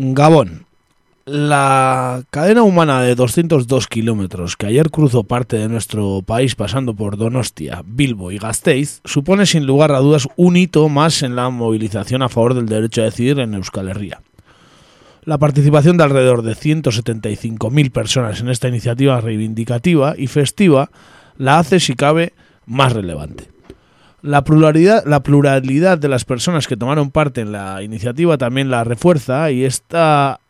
Gabón. La cadena humana de 202 kilómetros que ayer cruzó parte de nuestro país pasando por Donostia, Bilbo y Gasteiz supone sin lugar a dudas un hito más en la movilización a favor del derecho a decidir en Euskal Herria. La participación de alrededor de 175.000 personas en esta iniciativa reivindicativa y festiva la hace, si cabe, más relevante. La pluralidad, la pluralidad de las personas que tomaron parte en la iniciativa también la refuerza y está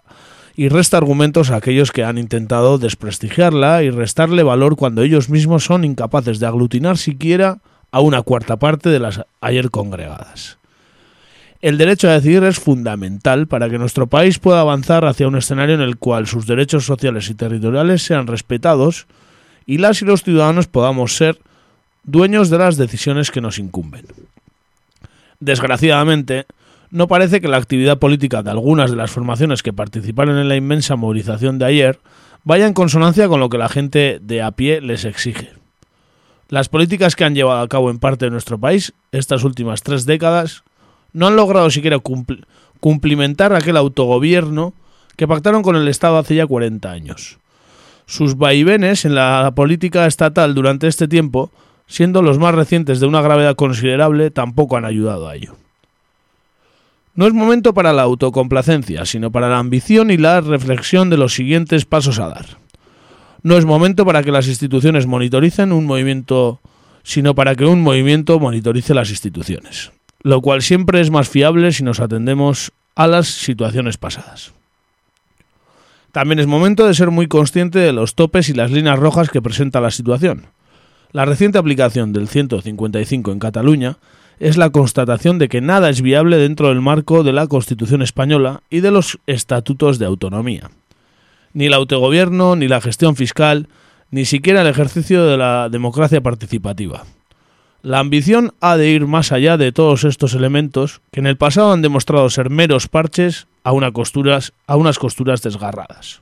y resta argumentos a aquellos que han intentado desprestigiarla y restarle valor cuando ellos mismos son incapaces de aglutinar siquiera a una cuarta parte de las ayer congregadas. El derecho a decidir es fundamental para que nuestro país pueda avanzar hacia un escenario en el cual sus derechos sociales y territoriales sean respetados y las y los ciudadanos podamos ser dueños de las decisiones que nos incumben. Desgraciadamente, no parece que la actividad política de algunas de las formaciones que participaron en la inmensa movilización de ayer vaya en consonancia con lo que la gente de a pie les exige. Las políticas que han llevado a cabo en parte de nuestro país estas últimas tres décadas no han logrado siquiera cumpl cumplimentar aquel autogobierno que pactaron con el Estado hace ya 40 años. Sus vaivenes en la política estatal durante este tiempo, siendo los más recientes de una gravedad considerable, tampoco han ayudado a ello. No es momento para la autocomplacencia, sino para la ambición y la reflexión de los siguientes pasos a dar. No es momento para que las instituciones monitoricen un movimiento, sino para que un movimiento monitorice las instituciones, lo cual siempre es más fiable si nos atendemos a las situaciones pasadas. También es momento de ser muy consciente de los topes y las líneas rojas que presenta la situación. La reciente aplicación del 155 en Cataluña es la constatación de que nada es viable dentro del marco de la Constitución española y de los estatutos de autonomía. Ni el autogobierno, ni la gestión fiscal, ni siquiera el ejercicio de la democracia participativa. La ambición ha de ir más allá de todos estos elementos que en el pasado han demostrado ser meros parches a, a unas costuras desgarradas.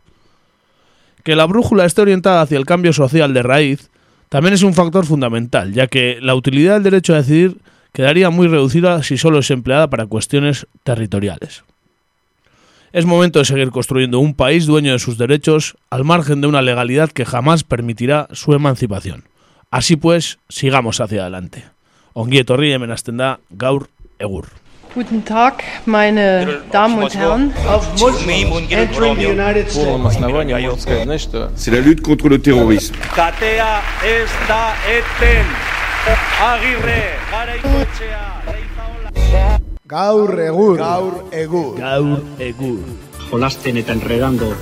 Que la brújula esté orientada hacia el cambio social de raíz también es un factor fundamental, ya que la utilidad del derecho a decidir quedaría muy reducida si solo es empleada para cuestiones territoriales. Es momento de seguir construyendo un país dueño de sus derechos al margen de una legalidad que jamás permitirá su emancipación. Así pues, sigamos hacia adelante. Ongi etorri gaur egur. Guten Tag, meine Damen und Herren. Entering the United полном States. основании можно сказать, знаешь что? C'est la lutte contre le terrorisme. Katea ez da eten. Agirre, garaikoetxea, leizaola. Gaur egur. Gaur egur. Gaur egur. jolasten eta enredando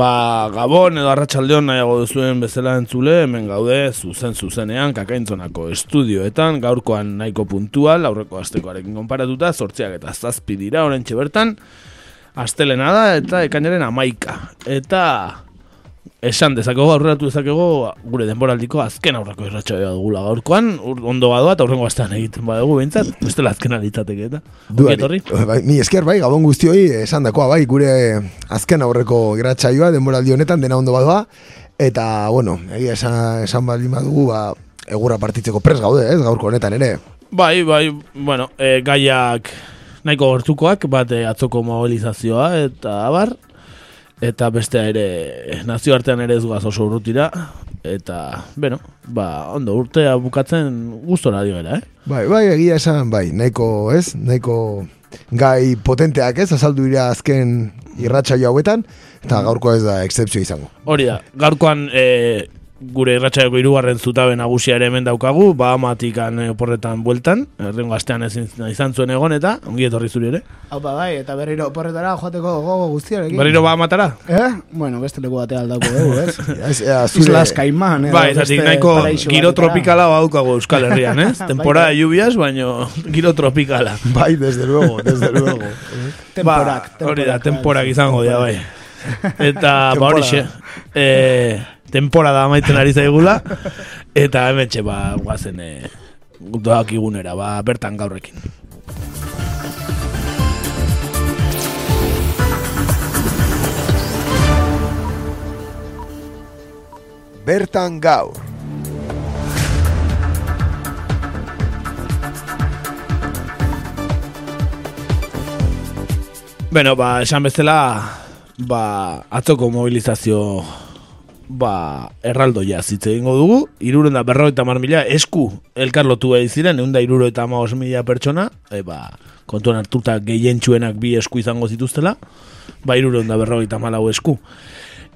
Ba, Gabon edo Arratsaldeon nahiago duzuen bezala entzule, hemen gaude zuzen zuzenean kakaintzonako estudioetan, gaurkoan nahiko puntual, aurreko astekoarekin konparatuta, sortziak eta zazpi dira orentxe bertan, astelena da eta ekainaren amaika. Eta esan dezakego, aurreratu dezakego, gure denboraldiko azken aurreko irratxoa dugula gaurkoan, ur- ondo badoa eta aurrengo astean egiten badugu behintzat, bestela azkena litzateke eta. Ongi etorri? Bai, mi esker bai, gabon guztioi esan dakoa bai, gure azken aurreko gratsaioa denboraldi honetan dena ondo badoa eta bueno, egia esan, esan baldin badugu ba, egurra partitzeko pres gaude, ez, gaurko honetan ere. Bai, bai, bueno, e, gaiak nahiko gortukoak, bat e, atzoko mobilizazioa eta abar, eta bestea ere nazioartean ere ez guaz oso urrutira, eta, bueno, ba, ondo, urtea bukatzen gustora dio gara, eh? Bai, bai, egia esan, bai, nahiko, ez, nahiko gai potenteak, ez, azaldu dira azken irratsaio hauetan, eta gaurko ez da excepzio izango. Hori da, gaurkoan e, gure irratxaiako hirugarren zutabe nagusia ere hemen daukagu, ba amatikan e, oporretan bueltan, errengo astean ezin izan zuen egon eta, ongi etorri zuri ere. Hau ba bai, eta berriro oporretara joateko gogo guztiarekin. Berriro ba amatara? Eh? Bueno, beste leku batea aldauko dugu, ez? Ez, ea, zure- Islas Caimán, eh? Bai, zatik nahiko giro tropikala badaukago Euskal Herrian, ez? Temporada de lluvias, baino giro tropikala. Bai, desde luego, desde luego. Temporak, Ba, hori da, temporak, temporak bai, izango dira, bai. Eta, ba hori xe, eh, temporada amaiten ari zaigula, eta hemen txe, ba, guazen, eh, doak igunera, ba, bertan gaurrekin. bertan gaur. Beno, ba, esan bezala, ba, atzoko mobilizazio ba, erraldoia zitze egingo dugu, iruren da berrogeita mar mila esku elkarlotu behi ziren, egun da iruro maos mila pertsona, e, ba, kontuan hartuta gehientsuenak bi esku izango zituztela, ba, iruren da berrogeita malau esku.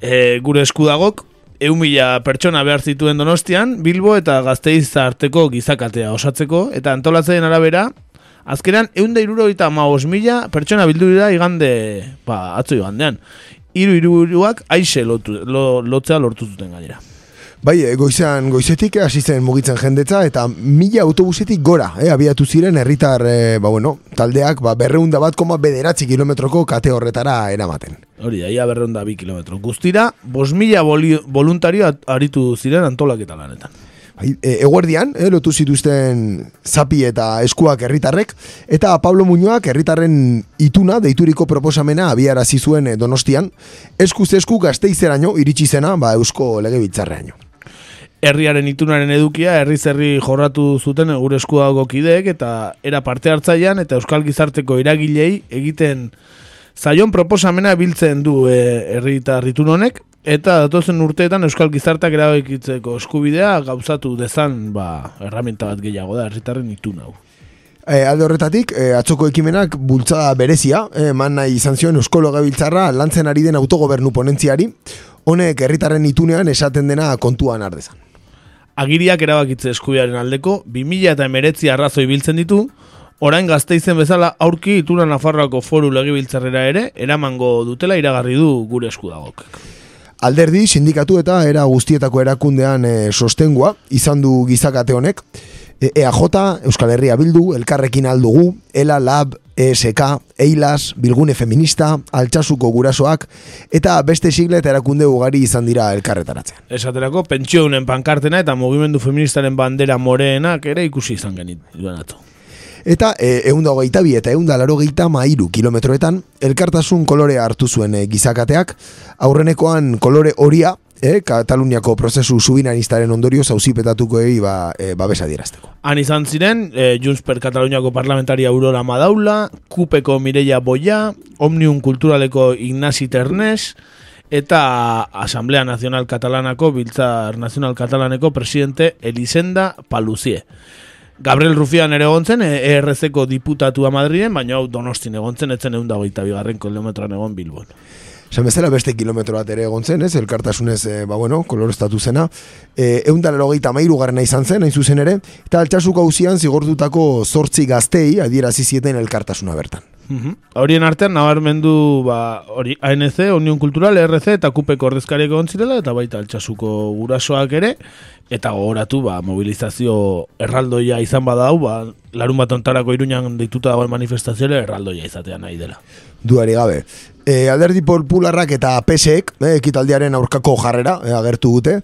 E, gure esku dagok, egun mila pertsona behar zituen donostian, Bilbo eta gazteiz arteko gizakatea osatzeko, eta antolatzen arabera, Azkenean, egun da iruro eta mila pertsona bildu dira igande, ba, atzo igandean. Iru iruruak aixe lotu, lo, lotzea lortu zuten gainera. Bai, eh, goizan, goizetik hasi zen mugitzen jendetza eta mila autobusetik gora, eh, abiatu ziren herritar eh, ba, bueno, taldeak ba, berreunda bat koma bederatzi kilometroko kate horretara eramaten. Hori da, ia berreunda bi kilometro. Guztira, bos mila voluntario aritu ziren antolaketa lanetan. Bai, e, eguerdian, e, lotu zituzten zapi eta eskuak herritarrek eta Pablo Muñoak herritarren ituna deituriko proposamena abiarazi zuen e, donostian, eskuz esku gazteizeraino iritsi zena ba, eusko legebiltzarreaino. Herriaren itunaren edukia, herri zerri jorratu zuten gure eskuago kideek eta era parte hartzaian eta euskal gizarteko iragilei egiten zaion proposamena biltzen du e, herritar itun honek Eta datozen urteetan Euskal Gizartak erabekitzeko eskubidea gauzatu dezan ba, erramenta bat gehiago da, herritarren itu nau. E, alde horretatik, e, atzoko ekimenak bultzada berezia, e, man nahi izan zion Euskolo Gabiltzarra lantzen ari den autogobernu ponentziari, honek herritarren itunean esaten dena kontuan ardezan. Agiriak erabakitze eskubiaren aldeko, 2000 eta emeretzi arrazoi biltzen ditu, orain gazteizen bezala aurki ituna Nafarroako foru legibiltzarrera ere, eramango dutela iragarri du gure eskudagok. Alderdi, sindikatu eta era guztietako erakundean e, sostengua, izan du gizakate honek, e, EAJ, Euskal Herria Bildu, Elkarrekin Aldugu, ELA, LAB, ESK, EILAS, Bilgune Feminista, Altxasuko Gurasoak, eta beste sigla eta erakunde ugari izan dira elkarretaratzen. Esaterako, pentsioen pankartena eta mugimendu feministaren bandera moreenak ere ikusi izan genit, duan Eta e, eunda hogeita bi eta eunda laro geita mairu kilometroetan, elkartasun kolore hartu zuen e, gizakateak, aurrenekoan kolore horia, e, Kataluniako prozesu subinanistaren ondorio zauzipetatuko egi ba, e, babesa dierazteko. Han izan ziren, e, Junts per Kataluniako parlamentaria Aurora Madaula, Kupeko Mireia Boia, Omnium Kulturaleko Ignasi Ternes, eta Asamblea Nacional Katalanako, Biltzar Nacional Katalaneko presidente Elisenda Paluzie. Gabriel Rufian ere egontzen, ERZ-ko diputatua Madriden, baina hau donostin egontzen, etzen egun dago bigarren kilometroan egon Bilbon. Esan bezala beste kilometro bat ere egontzen, ez, elkartasunez, e, ba bueno, kolorestatu zena. E, egun dara logeita mairu izan zen, hain zuzen ere, eta altxasuko hausian zigortutako zortzi gaztei adierazi zieten elkartasuna bertan. Mhm. Horien artean, nabarmendu ba, hori ANC, Union Kultural, RC eta Kupeko ordezkariak egon zirela, eta baita altxasuko gurasoak ere, eta gogoratu ba, mobilizazio erraldoia izan badau, ba, larun bat ontarako iruñan dituta dagoen manifestazioa erraldoia izatea nahi dela. Duari gabe. E, alderdi popularrak eta PSek, e, ekitaldiaren aurkako jarrera, e, agertu dute,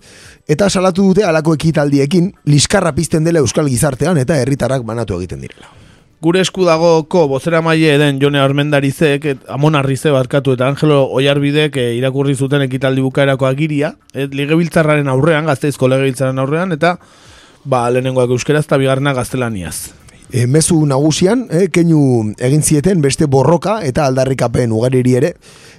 eta salatu dute alako ekitaldiekin, liskarra pizten dela euskal gizartean eta herritarrak banatu egiten direla. Gure esku dagoko bozera maile den Jone Armendarizek, et, Amon Arrize barkatu eta Angelo Oiarbidek e, irakurri zuten ekitaldi bukaerako agiria, et, legebiltzarraren aurrean, gazteizko legebiltzarren aurrean, eta ba, lehenengoak euskeraz eta bigarrena gaztelaniaz. E, mezu nagusian, e, keinu egin zieten beste borroka eta aldarrikapen ugariri ere,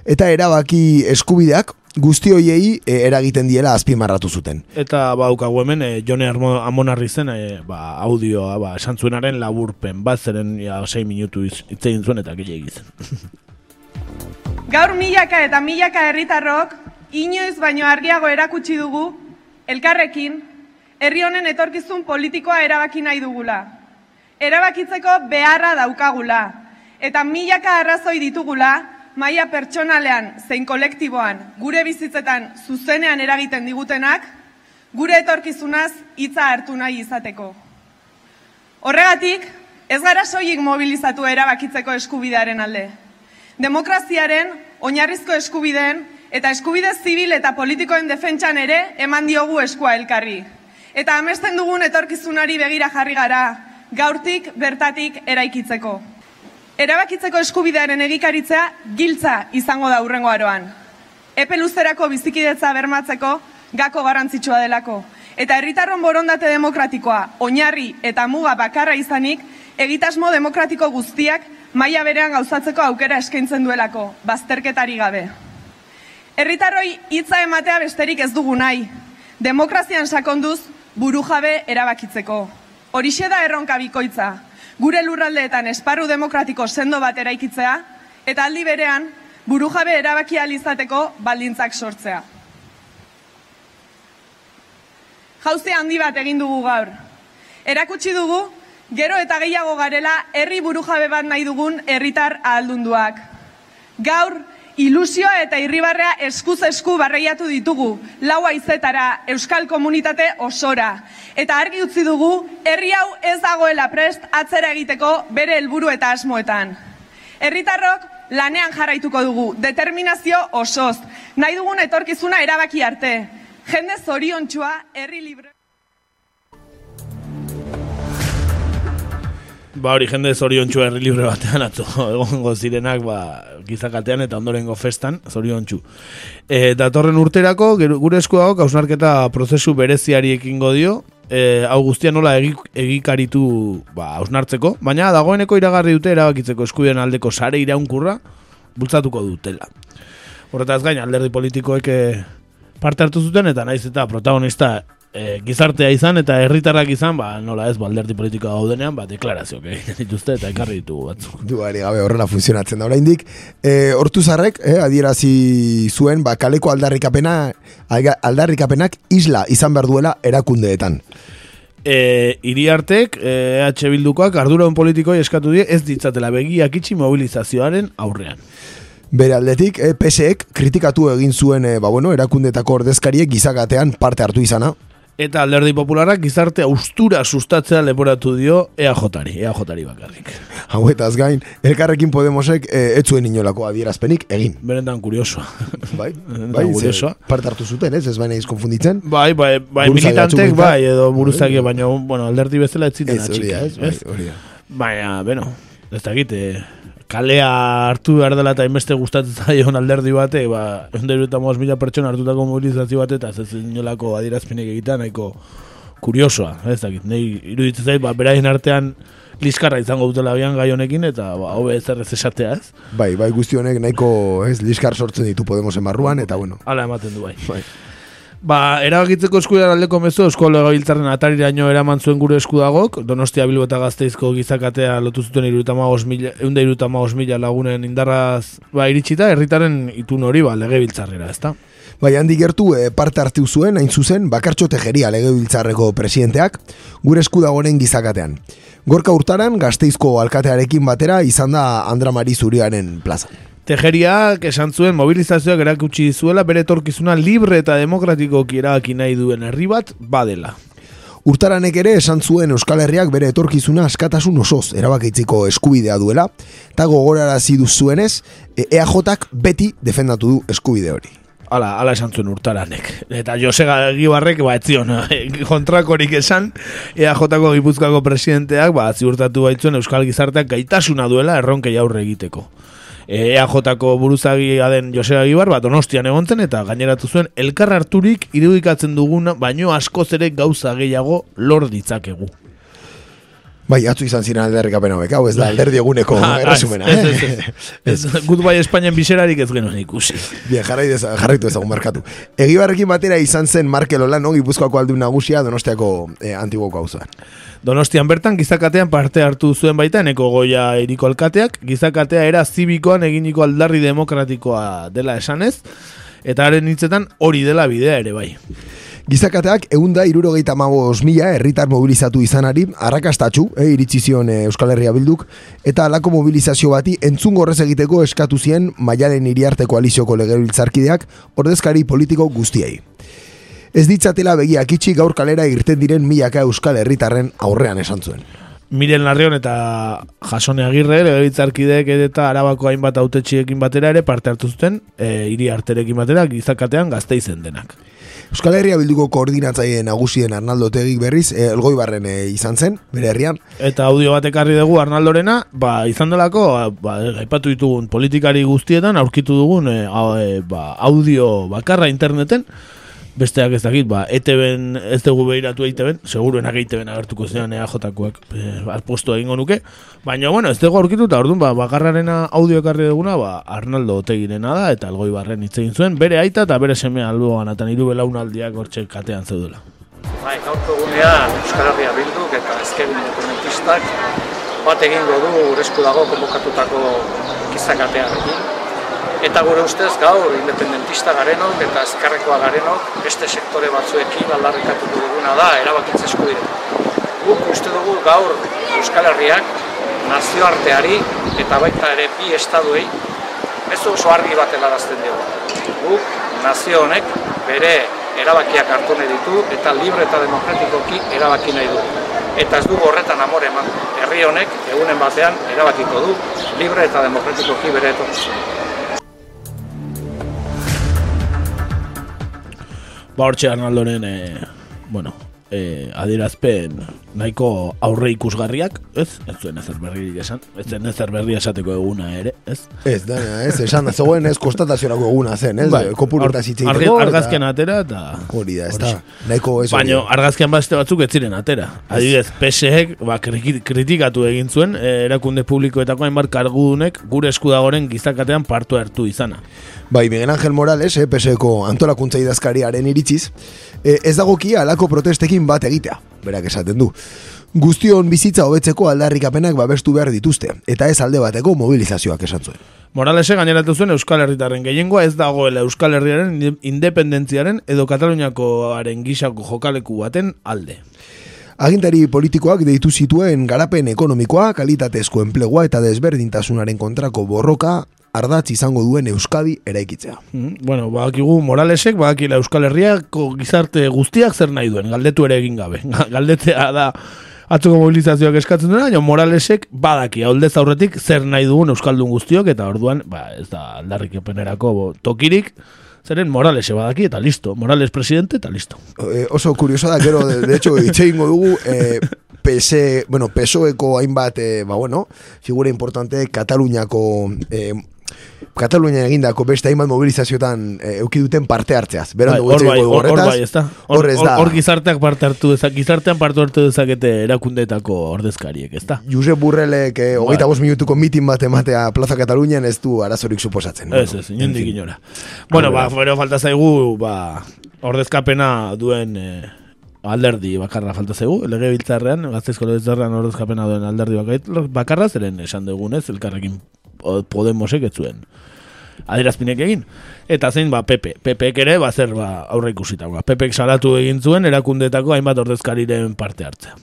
eta erabaki eskubideak guzti hoiei e, eragiten diela azpimarratu zuten. Eta ba ukagu hemen e, Jone Amonarri zen e, ba, audioa ba, esan zuenaren laburpen bat zeren ja, 6 minutu itzein zuen eta gile egiten. Gaur milaka eta milaka herritarrok inoiz baino argiago erakutsi dugu elkarrekin herri honen etorkizun politikoa erabaki nahi dugula. Erabakitzeko beharra daukagula eta milaka arrazoi ditugula maila pertsonalean zein kolektiboan gure bizitzetan zuzenean eragiten digutenak, gure etorkizunaz hitza hartu nahi izateko. Horregatik, ez gara soilik mobilizatu erabakitzeko eskubidearen alde. Demokraziaren, oinarrizko eskubideen eta eskubide zibil eta politikoen defentsan ere eman diogu eskua elkarri. Eta amesten dugun etorkizunari begira jarri gara, gaurtik bertatik eraikitzeko. Erabakitzeko eskubidearen egikaritzea giltza izango da urrengo aroan. Epe luzerako bizikidetza bermatzeko gako garrantzitsua delako. Eta herritarron borondate demokratikoa, oinarri eta muga bakarra izanik, egitasmo demokratiko guztiak maila berean gauzatzeko aukera eskaintzen duelako, bazterketari gabe. Herritarroi hitza ematea besterik ez dugu nahi. Demokrazian sakonduz burujabe erabakitzeko. Horixe da erronka bikoitza. Gure lurraldeetan esparru demokratiko sendo bat eraikitzea eta aldi berean burujabe erabaki ahal izateko baldintzak sortzea. Jauzi handi bat egin dugu gaur. Erakutsi dugu gero eta gehiago garela herri burujabe bat nahi dugun herritar ahaldunduak. Gaur ilusioa eta irribarrea eskuz esku barreiatu ditugu, lau aizetara, euskal komunitate osora. Eta argi utzi dugu, herri hau ez dagoela prest atzera egiteko bere helburu eta asmoetan. Herritarrok lanean jarraituko dugu, determinazio osoz, nahi dugun etorkizuna erabaki arte. Jende zoriontxua, herri libre... Ba hori jende zoriontxu herri libre batean atzo egongo zirenak ba, gizakatean eta ondorengo festan zoriontxu. E, datorren urterako gure eskuagok hausnarketa prozesu bereziari ekingo dio e, hau guztia nola egi, egikaritu ba, hausnartzeko, baina dagoeneko iragarri dute erabakitzeko eskubien aldeko sare iraunkurra bultzatuko dutela. Horretaz gain alderdi politikoek e, parte hartu zuten eta naiz eta protagonista e, gizartea izan eta herritarrak izan, ba, nola ez, ba, alderdi politikoa gaudenean, ba, deklarazioak egiten dituzte eta ekarri ditugu batzuk. Duari gabe horrela funtzionatzen da oraindik. E, hortuzarrek, eh, adierazi zuen, ba, kaleko aldarrikapena, aldarrikapenak isla izan behar duela erakundeetan. E, iriartek, e, EH Bildukoak arduraun politikoi eskatu die ez ditzatela begiak itxi mobilizazioaren aurrean. Bere aldetik, eh, PSEek kritikatu egin zuen, eh, ba, bueno, erakundetako ordezkariek gizakatean parte hartu izana. Eta alderdi popularak gizarte austura sustatzea leporatu dio EAJ-ari, EAJ-ari bakarrik. Hauetaz gain, elkarrekin Podemosek eh, ez zuen inolako adierazpenik egin. Benetan kuriosoa. Bai, bai, kuriosoa. parte hartu zuten, ez, ez baina iz konfunditzen. Bai, bai, bai militantek, bai, edo buruzagi, baina, bueno, alderdi bezala ez ziten Ez, hori da, ez, bai, hori da. Baina, beno, ez dakit, eh, kalea hartu behar dela eta inbeste gustatzen zaion alderdi bate, ba, mila pertsona hartutako mobilizazio bate, eta ez inolako adierazpenik egitea nahiko kuriosoa, ez dakit, nahi iruditzen zait, ba, beraien artean liskarra izango dutela bian gai honekin, eta ba, hobe ez errez esatea, ez? Bai, bai, guzti honek nahiko, ez, liskar sortzen ditu Podemosen barruan, eta bueno. Hala ematen du bai. Bai. Ba, erabakitzeko eskudean aldeko mezu Eusko Legabiltzarren atariraino eraman zuen gure eskudagok, Donostia Bilbo eta Gazteizko gizakatea lotu zuten irutamagoz mila, eunda irutamagoz mila lagunen indarraz ba, iritsita, herritaren itun hori ba, legebiltzarrera, ezta? Bai, handi gertu eh, parte hartu zuen, hain zuzen, bakartxo tejeria legebiltzarreko presidenteak, gure eskudagoren gizakatean. Gorka urtaran, gazteizko alkatearekin batera, izan da Andra Mari Zuriaren plaza. Tejeriak esan zuen mobilizazioak erakutsi dizuela bere etorkizuna libre eta demokratikoki erabaki nahi duen herri bat badela. Urtaranek ere esan zuen Euskal Herriak bere etorkizuna askatasun osoz erabakitziko eskubidea duela, eta gogorarazi duzuenez, e, EAJak beti defendatu du eskubide hori. Hala, hala esan zuen urtaranek. Eta Josega Egibarrek, ba, etzion, kontrakorik esan, EAJ-ko gipuzkoako presidenteak, ba, ziurtatu baitzuen Euskal Gizarteak gaitasuna duela erronkei aurre egiteko. EAJ-ko buruzagia den Josega Egibar, ba, donostian egontzen, eta gaineratu zuen, elkar harturik irudikatzen duguna, baino askoz ere gauza gehiago lor ditzakegu. Bai, atzu izan ziren alderrikapen hauek, hau ez da alderdi eguneko Ah, erresumena. ez, ez, ez, ez. Goodbye Espainian biserarik ez genuen ikusi. Bien, jarrai deza, jarraitu ezagun markatu. Egibarrekin batera izan zen Markel Olano, Gipuzkoako aldun nagusia Donostiako eh, antiguoko auzoan. Donostian bertan gizakatean parte hartu zuen baita eneko goia iriko alkateak, gizakatea era zibikoan eginiko aldarri demokratikoa dela esanez, eta haren hitzetan hori dela bidea ere bai. Gizakateak eunda irurogeita mabos mila herritar mobilizatu izanari, arrakastatxu, eh, iritsi zion eh, Euskal Herria bilduk, eta alako mobilizazio bati entzun gorrez egiteko eskatu zien maialen iriarte koalizioko legebiltzarkideak ordezkari politiko guztiei. Ez ditzatela begiak itxi gaur kalera irten diren milaka Euskal Herritarren aurrean esan zuen. Miren Larrion eta Jasone Agirre, legebiltzarkideek eta arabako hainbat autetxiekin batera ere parte hartu zuten, e, hiri arterekin batera gizakatean gazteizen denak. Euskal Herria bilduko koordinatzaile nagusien Arnaldo Tegik berriz, eh, elgoibarren eh, izan zen, bere herrian, Eta audio bat ekarri dugu Arnaldorena, ba, izan delako, ba, aipatu ditugun politikari guztietan, aurkitu dugun e, au- e, ba, audio bakarra interneten, besteak ez dakit, ba, ETB-en ez dugu behiratu ETB-en, seguruenak ETB-en agertuko zean EAJ-koak e, puesto egingo nuke, baina, bueno, ez dugu aurkitu, eta orduan, ba, bakarrarena audio ekarri duguna, ba, Arnaldo Otegirena da, eta algoi barren egin zuen, bere aita eta bere semea alboan, eta niru belaunaldiak hortxe katean zeudela. Bai, gaurko egunean Euskal Herria bilduk eta ezker independentistak bat egingo du gure esku dago konbokatutako gizakatearekin. Eta gure ustez gaur independentista garenok eta ezkarrekoa garenok beste sektore batzuekin aldarrikatuko duguna da erabakitze eskubide. Guk uste dugu gaur Euskal Herriak nazioarteari eta baita ere bi estaduei ez oso argi bat helarazten dugu. Guk nazio honek bere erabakiak hartu nahi ditu eta libre eta demokratikoki erabaki nahi du. Eta ez dugu horretan amore eman. Herri honek egunen batean erabakiko du libre eta demokratikoki bere etorkizuna. Ba hortxe Arnaldoren, e, bueno, e, adierazpen nahiko aurre ikusgarriak, ez? Ez zuen ezer berri esan, ez zen ezer berri esateko eguna ere, ez? Ez, da, ez, esan da zegoen ez konstataziorako eguna zen, ez? Bai, Kopuru eta zitzeiteko. Argazkian atera eta... Hori da, ez da. Nahiko ez Baina argazkian beste batzuk ez ziren atera. Adibidez, PSEek ba, kritikatu egin zuen eh, erakunde publikoetako hainbat kargudunek gure eskudagoren gizakatean partu hartu izana. Bai, Miguel Ángel Morales, eh, PSeko antolakuntza idazkariaren iritziz, eh, ez dagoki alako protestekin bat egitea, berak esaten du. Guztion bizitza hobetzeko aldarrikapenak babestu behar dituzte, eta ez alde bateko mobilizazioak esan zuen. Moralesek gaineratu zuen Euskal Herritarren gehiengoa ez dagoela Euskal Herriaren inde- independentziaren edo Kataluniakoaren gisako jokaleku baten alde. Agintari politikoak deitu zituen garapen ekonomikoa, kalitatezko enplegua eta desberdintasunaren kontrako borroka ardatz izango duen Euskadi eraikitzea. Mm, Bueno, badakigu Moralesek, badakila Euskal Herriako gizarte guztiak zer nahi duen, galdetu ere egin gabe. Galdetzea da atzoko mobilizazioak eskatzen baina Moralesek badaki aldez aurretik zer nahi dugun Euskaldun guztiok, eta orduan, ba, ez da aldarrik epenerako bo, tokirik, zeren Moralese badaki, eta listo. Morales presidente, eta listo. Eh, oso kurioso da, gero, de, de hecho, itxe ingo dugu, eh, PS, bueno, PSOeko hainbat, eh, ba, bueno, figura importante, Kataluniako, eh, Katalunia egindako beste hainbat mobilizazioetan eh, euki duten parte hartzeaz. Beran Bai, hor bai, hor, bai, ez da. Hor, da. hor gizarteak parte hartu dezak, gizartean parte hartu dezakete erakundeetako ordezkariek, ez da. Josep Burrelek eh, hogeita Bai. minutuko mitin bat ematea Plaza Katalunian ez du arazorik suposatzen. Ez, ez, inondik inora. Bueno, ba, pero falta zaigu, ba, ordezkapena duen eh, alderdi bakarra falta zaigu, lege biltzarrean, gazteizko lege biltzarrean ordezkapena duen alderdi bakarra, zeren esan dugunez, elkarrekin Podemosek ez zuen adierazpinek egin. Eta zein, ba, Pepe. Pepek ere, ba, zer, ba, aurre ikusita. Ba, Pepek salatu egin zuen erakundetako hainbat ordezkariren parte hartzea.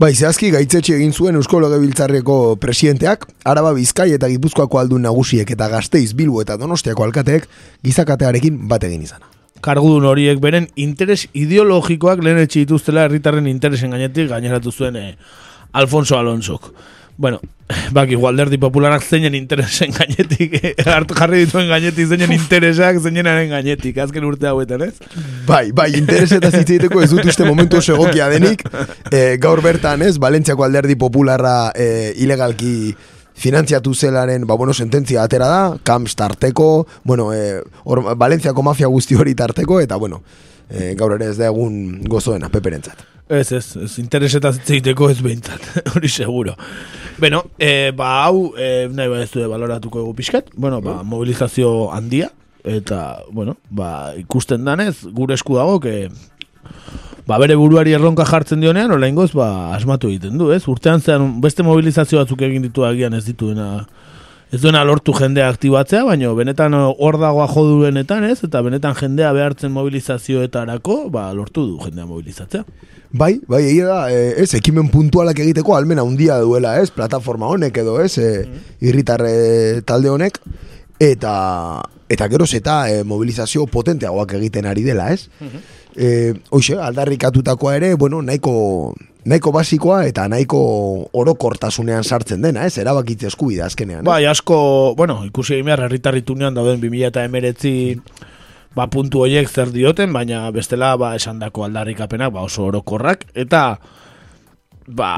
Bai, zehazki gaitzetxe egin zuen Eusko Legebiltzarreko presidenteak, Araba Bizkai eta Gipuzkoako aldun nagusiek eta Gasteiz, Bilbo eta Donostiako alkateek gizakatearekin bat egin izana. kargudun horiek beren interes ideologikoak lehen etxe dituztela herritarren interesen gainetik gaineratu zuen eh, Alfonso Alonsok. Bueno, baki alderdi popularak zeinen interesen gainetik, eh, hartu jarri dituen gainetik zeinen interesak zeinenaren gainetik, azken urte hauetan, ez? Bai, bai, intereseta zitzeiteko ez dut uste momentu oso egokia denik. E, gaur bertan, ez, Valentziako alderdi popularra e, ilegalki finantziatu zelaren, ba, bueno, sententzia atera da, Camps tarteko, bueno, e, or, Valentziako mafia guzti hori tarteko, eta, bueno, e, gaur ere ez da egun gozoena, peperentzat. Ez, ez, ez interesetaz hitz egiteko ez behintzat, hori seguro. Beno, e, ba, hau, e, nahi ba ez du baloratuko egu pixkat, bueno, ba, mobilizazio handia, eta, bueno, ba, ikusten danez, gure esku dago, que, ba, bere buruari erronka jartzen dionean, orain goz, ba, asmatu egiten du, ez? Urtean zean, beste mobilizazio batzuk egin ditu agian ez dituena, ez duena lortu jendea aktibatzea, baina benetan hor dagoa jo duenetan, ez? Eta benetan jendea behartzen mobilizazioetarako, ba, lortu du jendea mobilizatzea. Bai, bai, egia da, e, ez, ekimen puntualak egiteko almena handia duela, ez, plataforma honek edo, ez, e, irritarre talde honek, eta, eta geroz eta e, mobilizazio potenteagoak egiten ari dela, ez? E, hoxe, aldarrikatutakoa ere, bueno, nahiko, nahiko basikoa eta nahiko orokortasunean sartzen dena, ez, erabakitze eskubida azkenean. ez? Bai, asko, bueno, ikusi egin behar herritarritunean dauden 2000 eta emeretzi ba, puntu horiek zer dioten, baina bestela ba, esan dako aldarrikapenak ba, oso orokorrak, eta ba,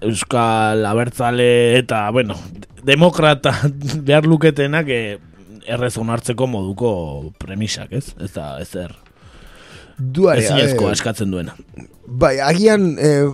Euskal Abertzale eta, bueno, demokrata behar luketenak eh, errez onartzeko moduko premisak, ez? Ez da, ezer. Duare, ezinezkoa eh, eskatzen duena. Bai, agian, eh,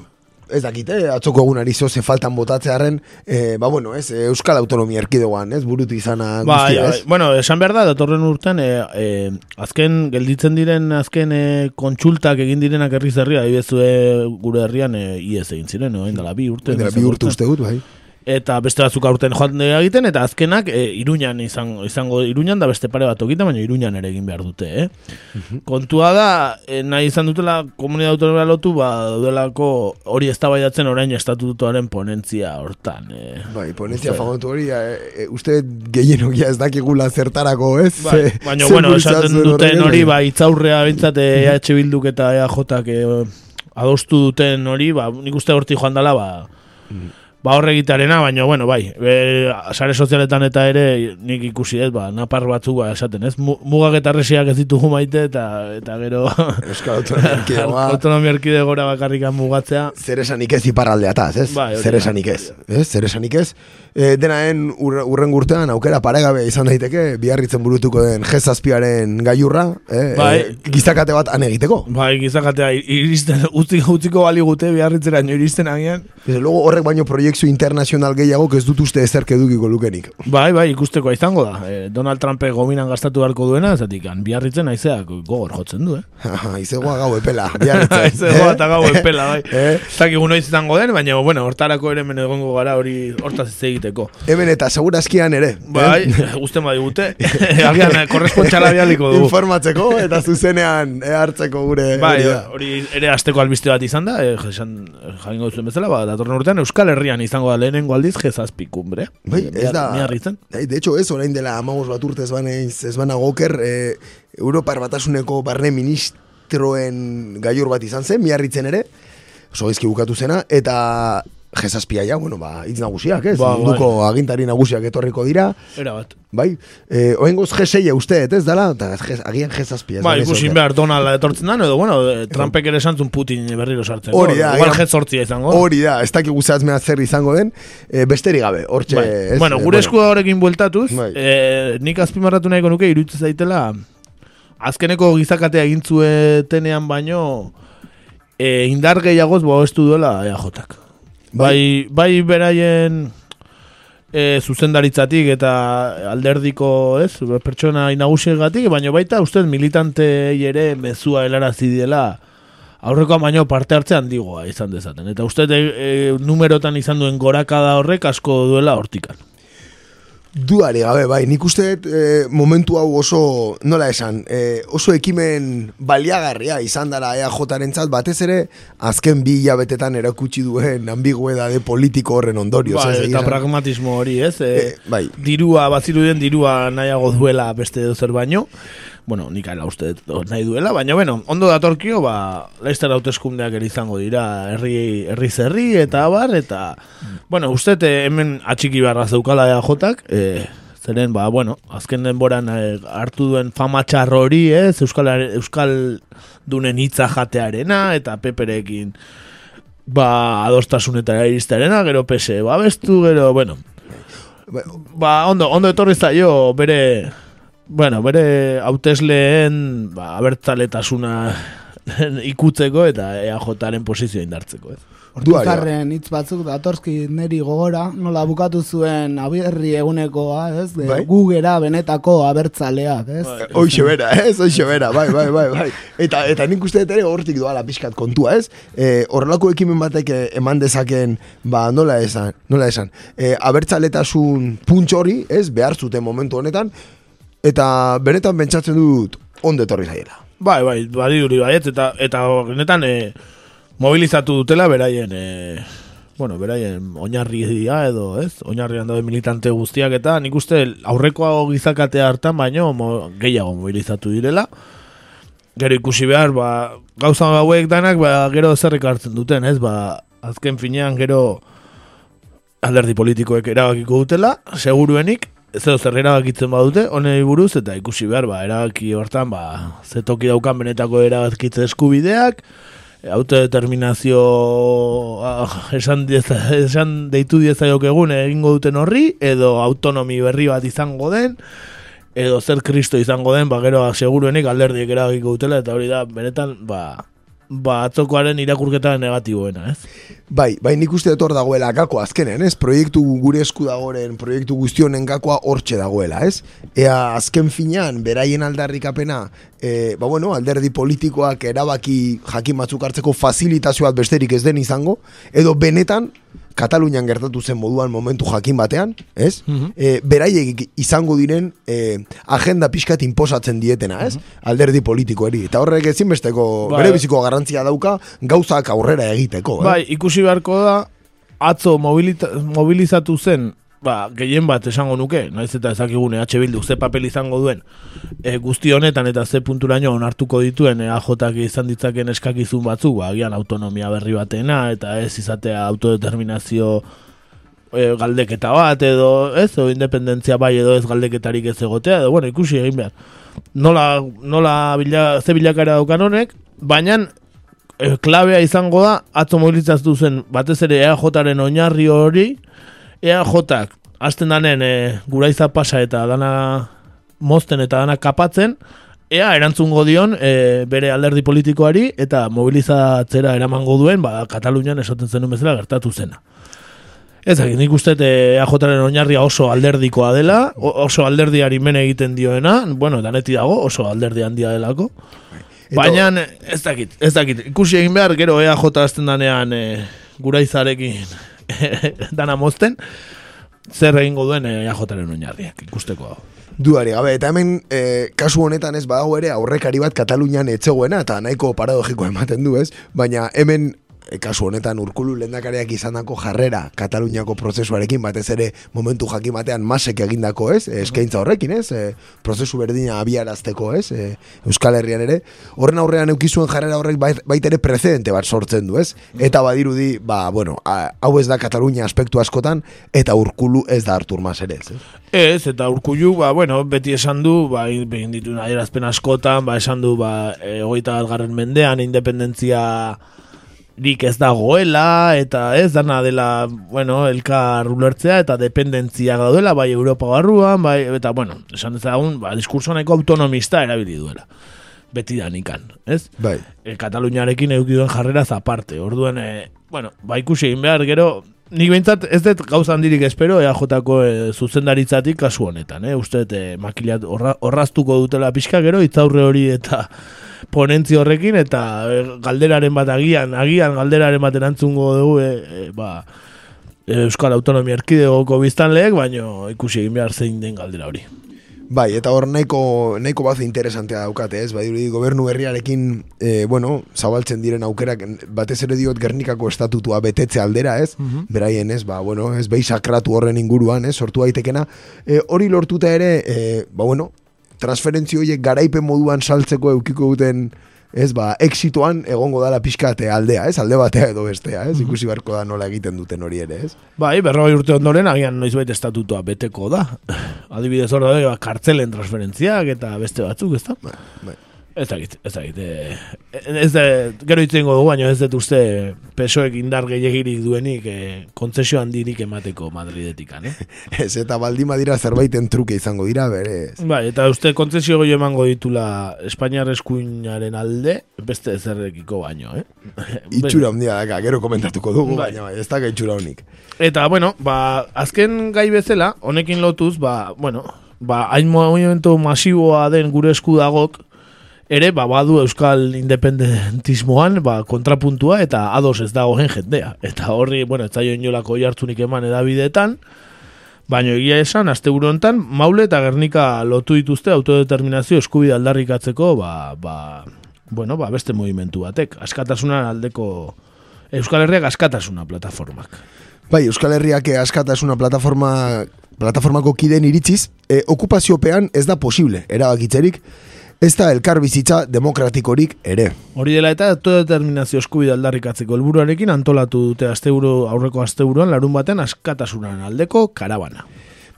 ez dakite, atzoko egunari zoze faltan botatzearen, eh, ba bueno, ez, eh, Euskal Autonomia Erkidegoan, ez, burutu izana Bai, guztia, bai, ez? bueno, esan behar da, datorren urtean, e, e, azken, gelditzen diren azken e, kontsultak egin direnak herriz herria, adibidez, e, gure herrian e, IES egin ziren, no? Indala bi urte. Dela, izan bi urte urte. uste dut, bai. Eta beste batzuk aurten joan egiten, eta azkenak e, iruñan izango, izango iruñan da beste pare bat okita, baina iruñan ere egin behar dute, eh? Kontua da, e, nahi izan dutela komunidad autonomia lotu, ba, daudelako hori eztabaidatzen orain estatutuaren ponentzia hortan. E, Bai, ponentzia Uste. famotu hori, e, e, uste gehienogia ez dakigula zertarako, ez? Bai, baina, bueno, esaten duten hori, ba, itzaurrea bintzat EH Bilduk eta EAJak eh, adostu duten hori, ba, nik uste horti joan dela, ba, ba horre egitearena, baina, bueno, bai, e, sare sozialetan eta ere nik ikusi ez, ba, napar batzuk ba, esaten, ez? Mu- Mugak eta resiak ez ditugu maite, eta, eta gero... Euskal Autonomia Erkidegoa. Autonomia erkidegora bakarrikan mugatzea. zer esanik ez iparraldeataz, ez? Bai, zer esanik ez, ez? Zer esanik ez? E, denaen ur, urren urtean aukera paregabe izan daiteke biarritzen burutuko den jezazpiaren gaiurra, eh? Bai. E, gizakate bat han egiteko. Bai, gizakatea iristen, utzi, utziko baligute biarritzera iristen agian. Desde luego horrek baino proiektu internazional gehiago ez dut uste ezerk edukiko lukenik. Bai, bai, ikusteko izango da. Eh, Donald Trumpek gominan gastatu beharko duena, zatik, biarritzen aizeak gogor jotzen du, eh? Izegoa gau epela, biarritzen. Aizegoa eta gau epela, bai. Eh? Ez noiz izango den, baina, bueno, hortarako ere hemen egongo gara hori hortaz ez egiteko. Hemen eta segurazkian ere. Bai, eh? guzten badigute. Agian, eh, korrespontxala bialiko dugu. Informatzeko eta zuzenean e, hartzeko gure Bai, hori ere asteko albiste bat izan da, eh, esan jaingo duzuen bezala, ba, datorren urtean Euskal Herrian izango da lehenengo aldiz jezazpi kumbre. Bai, ez da. Miarritzen. Bai, de hecho, ez, orain dela amagos bat urte ez banaiz, ez banago oker, eh, Europar batasuneko barne ministroen gaiur bat izan zen, miarritzen ere, oso bukatu zena, eta jezazpia ja, bueno, ba, hitz nagusiak, ez? Ba, bai. Munduko agintari nagusiak etorriko dira, Era bat. bai? Eh, oengoz G6 uste, ez dala? Eta jez- agian jezazpia. ez Ba, ikusin behar Donald etortzen da, edo, bueno, eh, Trumpek ere esantzun Putin berriro sartzen. Hori da, Igual agian- jet sortzia izango. Hori da, ez dakik guztatzmea zer izango den, eh, besterik gabe, hortxe... Bai. ez, bueno, eh, gure esku horrekin bueltatuz, Bai. eh, nik azpimarratu nahiko nuke iruditzen zaitela azkeneko gizakatea egin zuetenean baino eh, indar gehiagoz babestu duela EAJak. Bai, bai beraien e, zuzendaritzatik eta alderdiko, ez, pertsona inagusiagatik, baina baita ustez militantei ere mezua helarazi diela aurrekoan baino parte hartze handigoa izan dezaten. Eta uste e, numerotan izan duen gorakada horrek asko duela hortikan. Duare gabe, bai, nik uste eh, momentu hau oso, nola esan, eh, oso ekimen baliagarria izan dara EAJaren zat, batez ere, azken bi hilabetetan erakutsi duen ambiguedade politiko horren ondorioz. Bai, ez, eta pragmatismo hori, ez? E, Eh, bai. Dirua, bazirudien dirua nahiago duela beste edo zer baino. Bueno, nik ala uste nahi duela, baina bueno, ondo datorkio, ba, laizter hauteskundeak izango dira herri, herri zerri eta abar, eta, bueno, uste eh, hemen atxiki beharra zeukala EAJak, e, zeren, ba, bueno, azken denboran eh, hartu duen fama txarro hori, ez, Euskal, Euskal dunen hitza jatearena, eta peperekin, ba, adostasunetara iristearena, gero pese, babestu, gero, bueno, ba, ondo, ondo etorri zaio bere, bueno, bere hautesleen ba, abertzaletasuna ikutzeko eta EAJaren posizioa indartzeko, ez? Hortizarren hitz batzuk datorski neri gogora, nola bukatu zuen abierri egunekoa, ez? De, Bai. Gugera benetako abertzaleak, ez? Hoxe bera, ez, hoxe bera, bai, bai, bai, bai. Eta, eta nik uste dut ere hortik doala pixkat kontua, ez? E, horrelako ekimen batek eh, eman dezaken, ba, nola esan, nola esan, e, abertzaletasun puntx hori, ez, behar zuten momentu honetan, eta benetan pentsatzen dut ondo etorri zaiela. Bai, bai, badiruri baiet, eta, eta genetan e, mobilizatu dutela beraien, e, bueno, beraien oinarria edo, ez? Oinarrian daude militante guztiak eta nik uste aurrekoa gizakatea hartan baino mo, gehiago mobilizatu direla. Gero ikusi behar, ba, gauza hauek danak, ba, gero zerrek hartzen duten, ez? Ba, azken finean gero alderdi politikoek erabakiko dutela, seguruenik, edo zer erabakitzen badute, honei buruz, eta ikusi behar, ba, erabaki hortan, ba, ze toki daukan benetako erabakitze eskubideak, autodeterminazio ah, esan, dieza, esan deitu diezaiok egun egingo duten horri, edo autonomi berri bat izango den, edo zer kristo izango den, ba, gero seguruenik alderdiek eragiko dutela, eta hori da, benetan, ba, ba, atzokoaren irakurketa negatiboena, ez? Bai, bai nik uste dut hor dagoela gako azkenen, ez? Proiektu gure esku dagoren, proiektu guztionen gakoa hortxe dagoela, ez? Ea azken finean, beraien aldarrikapena, e, ba bueno, alderdi politikoak erabaki jakin batzuk hartzeko facilitazio bat besterik ez den izango, edo benetan, Katalunian gertatu zen moduan momentu jakin batean, ez? Mm beraiek izango diren e, agenda pixkat inposatzen dietena, ez? Alderdi politikoeri. Eta horrek ezinbesteko bai. bere biziko garrantzia dauka gauzak aurrera egiteko. Eh? Bai, ikusi beharko da, atzo mobilizatu zen ba, gehien bat esango nuke, naiz eta ezakigun EH Bildu ze papel izango duen e, guzti honetan eta ze punturaino onartuko dituen EAJak izan ditzaken eskakizun batzuk, ba, agian autonomia berri batena eta ez izatea autodeterminazio e, galdeketa bat edo ez, o independentzia bai edo ez galdeketarik ez egotea, edo bueno, ikusi egin behar. Nola, nola bila, ze bilakara daukan honek, baina e, klabea izango da, atzo mobilizaztu zen batez ere EAJaren oinarri hori, EAJak hasten danen e, guraiza pasa eta dana mozten eta dana kapatzen, ea erantzungo dion e, bere alderdi politikoari eta mobilizatzera eramango duen, ba, Katalunian esaten zenun bezala gertatu zena. Ez nik uste EAJaren oinarria oso alderdikoa dela, oso alderdiari mene egiten dioena, bueno, daneti dago, oso alderdi handia delako. Baina ez dakit, ez dakit, ikusi egin behar, gero EAJ azten danean e, guraizarekin dana mozten, zer egingo duen EAJaren oinarriak ikusteko Duari, gabe, eta hemen e, kasu honetan ez badago ere aurrekari bat Katalunian etzegoena eta nahiko paradogiko ematen du ez, baina hemen e, kasu honetan urkulu lendakariak izandako jarrera Kataluniako prozesuarekin batez ere momentu jakin batean masek egindako ez, e, eskaintza horrekin ez, e, prozesu berdina abiarazteko ez, e, Euskal Herrian ere, horren aurrean eukizuen jarrera horrek bait, bait ere precedente bat sortzen du ez, eta badirudi, ba, bueno, hau ez da Katalunia aspektu askotan, eta urkulu ez da Artur Mas ere ez. Ez, eta urkulu, ba, bueno, beti esan du, ba, behin ditu askotan, ba, esan du, ba, egoita garren mendean, independentzia nik ez dagoela eta ez dana dela, bueno, elkar ulertzea eta dependentzia gaudela bai Europa barruan, bai, eta bueno, esan dezagun, ba, diskurso nahiko autonomista erabili duela. Beti da nikan, ez? Bai. E, Kataluniarekin eukiduen jarrera zaparte. Orduen, e, bueno, ba ikusi egin behar, gero, nik behintzat ez dut gauza handirik espero EAJ-ko e, zuzendaritzatik kasu honetan, eh? Uste, e, makilat horraztuko dutela pixka, gero, itzaurre hori eta ponentzi horrekin eta galderaren bat agian, agian galderaren bat erantzungo dugu e, e, ba, Euskal Autonomia Erkidegoko biztanleek, baino ikusi egin behar zein den galdera hori. Bai, eta hor nahiko, nahiko bat interesantea daukate, ez? Bai, gobernu berriarekin, e, bueno, zabaltzen diren aukerak, batez ere diot Gernikako estatutua betetze aldera, ez? Mm Beraien, ez? Ba, bueno, ez behi sakratu horren inguruan, ez? Sortu daitekena. E, hori lortuta ere, e, ba, bueno, transferentzio horiek garaipen moduan saltzeko eukiko duten ez ba, exitoan egongo dala pixkate aldea, ez? Alde batea edo bestea, ez? Mhm. Ikusi beharko da nola egiten duten hori ere, ez? Bai, berroi urte ondoren, agian noizbait estatutua beteko da. Adibidez hor da, kartzelen transferentziak eta beste batzuk, ez da? Bai, bai. Ez dakit, ez dakit. Eh, ez da, gero itzen godu, baina ez dut uste pesoek indar gehiagirik duenik e, kontzesio handirik emateko Madridetik, eh? ez, eta baldima dira zerbaiten truke izango dira, bere. Bai, eta uste kontzesio goi emango ditula Espainiar eskuinaren alde, beste zerrekiko baino, eh? itxura handia daka, gero komentatuko dugu, bai. baina bai, ez da itxura honik. Eta, bueno, ba, azken gai bezala, honekin lotuz, ba, bueno, ba, hain movimento masiboa den gure esku dagok, ere ba, badu euskal independentismoan ba, kontrapuntua eta ados ez dagoen jendea. Eta horri, bueno, ez zailo inolako jartzunik eman edabideetan, baina egia esan, azte hontan maule eta gernika lotu dituzte autodeterminazio eskubide aldarrikatzeko ba, ba, bueno, ba, beste movimentu batek. Askatasunan aldeko Euskal Herriak askatasuna plataformak. Bai, Euskal Herriak askatasuna plataforma plataformako kiden iritziz, e, okupaziopean ez da posible, erabakitzerik, ez da elkar bizitza demokratikorik ere. Hori dela eta autodeterminazio eskubide aldarrikatzeko helburuarekin antolatu dute asteburu aurreko asteburuan larun baten askatasunan aldeko karabana.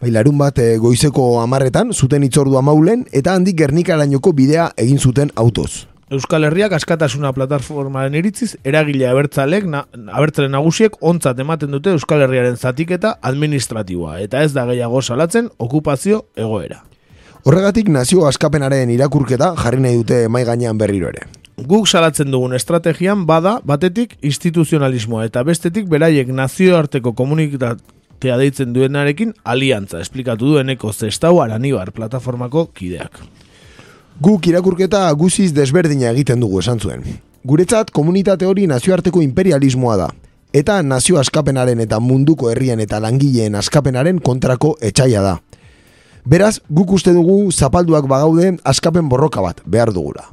Bai, larun bat e, goizeko amarretan, zuten itzordua maulen, eta handik gernikarainoko bidea egin zuten autoz. Euskal Herriak askatasuna plataformaren iritziz, eragile abertzalek, na, abertzalen nagusiek ontzat ematen dute Euskal Herriaren zatiketa administratiboa, eta ez da gehiago salatzen okupazio egoera. Horregatik nazio askapenaren irakurketa jarri nahi dute mai gainean berriro ere. Guk salatzen dugun estrategian bada batetik instituzionalismoa eta bestetik beraiek nazioarteko komunitatea deitzen duenarekin aliantza esplikatu dueneko zestau aranibar plataformako kideak. Guk irakurketa guziz desberdina egiten dugu esan zuen. Guretzat komunitate hori nazioarteko imperialismoa da, eta nazio askapenaren eta munduko herrien eta langileen askapenaren kontrako etxaia da. Beraz, guk uste dugu zapalduak bagaude askapen borroka bat behar dugula.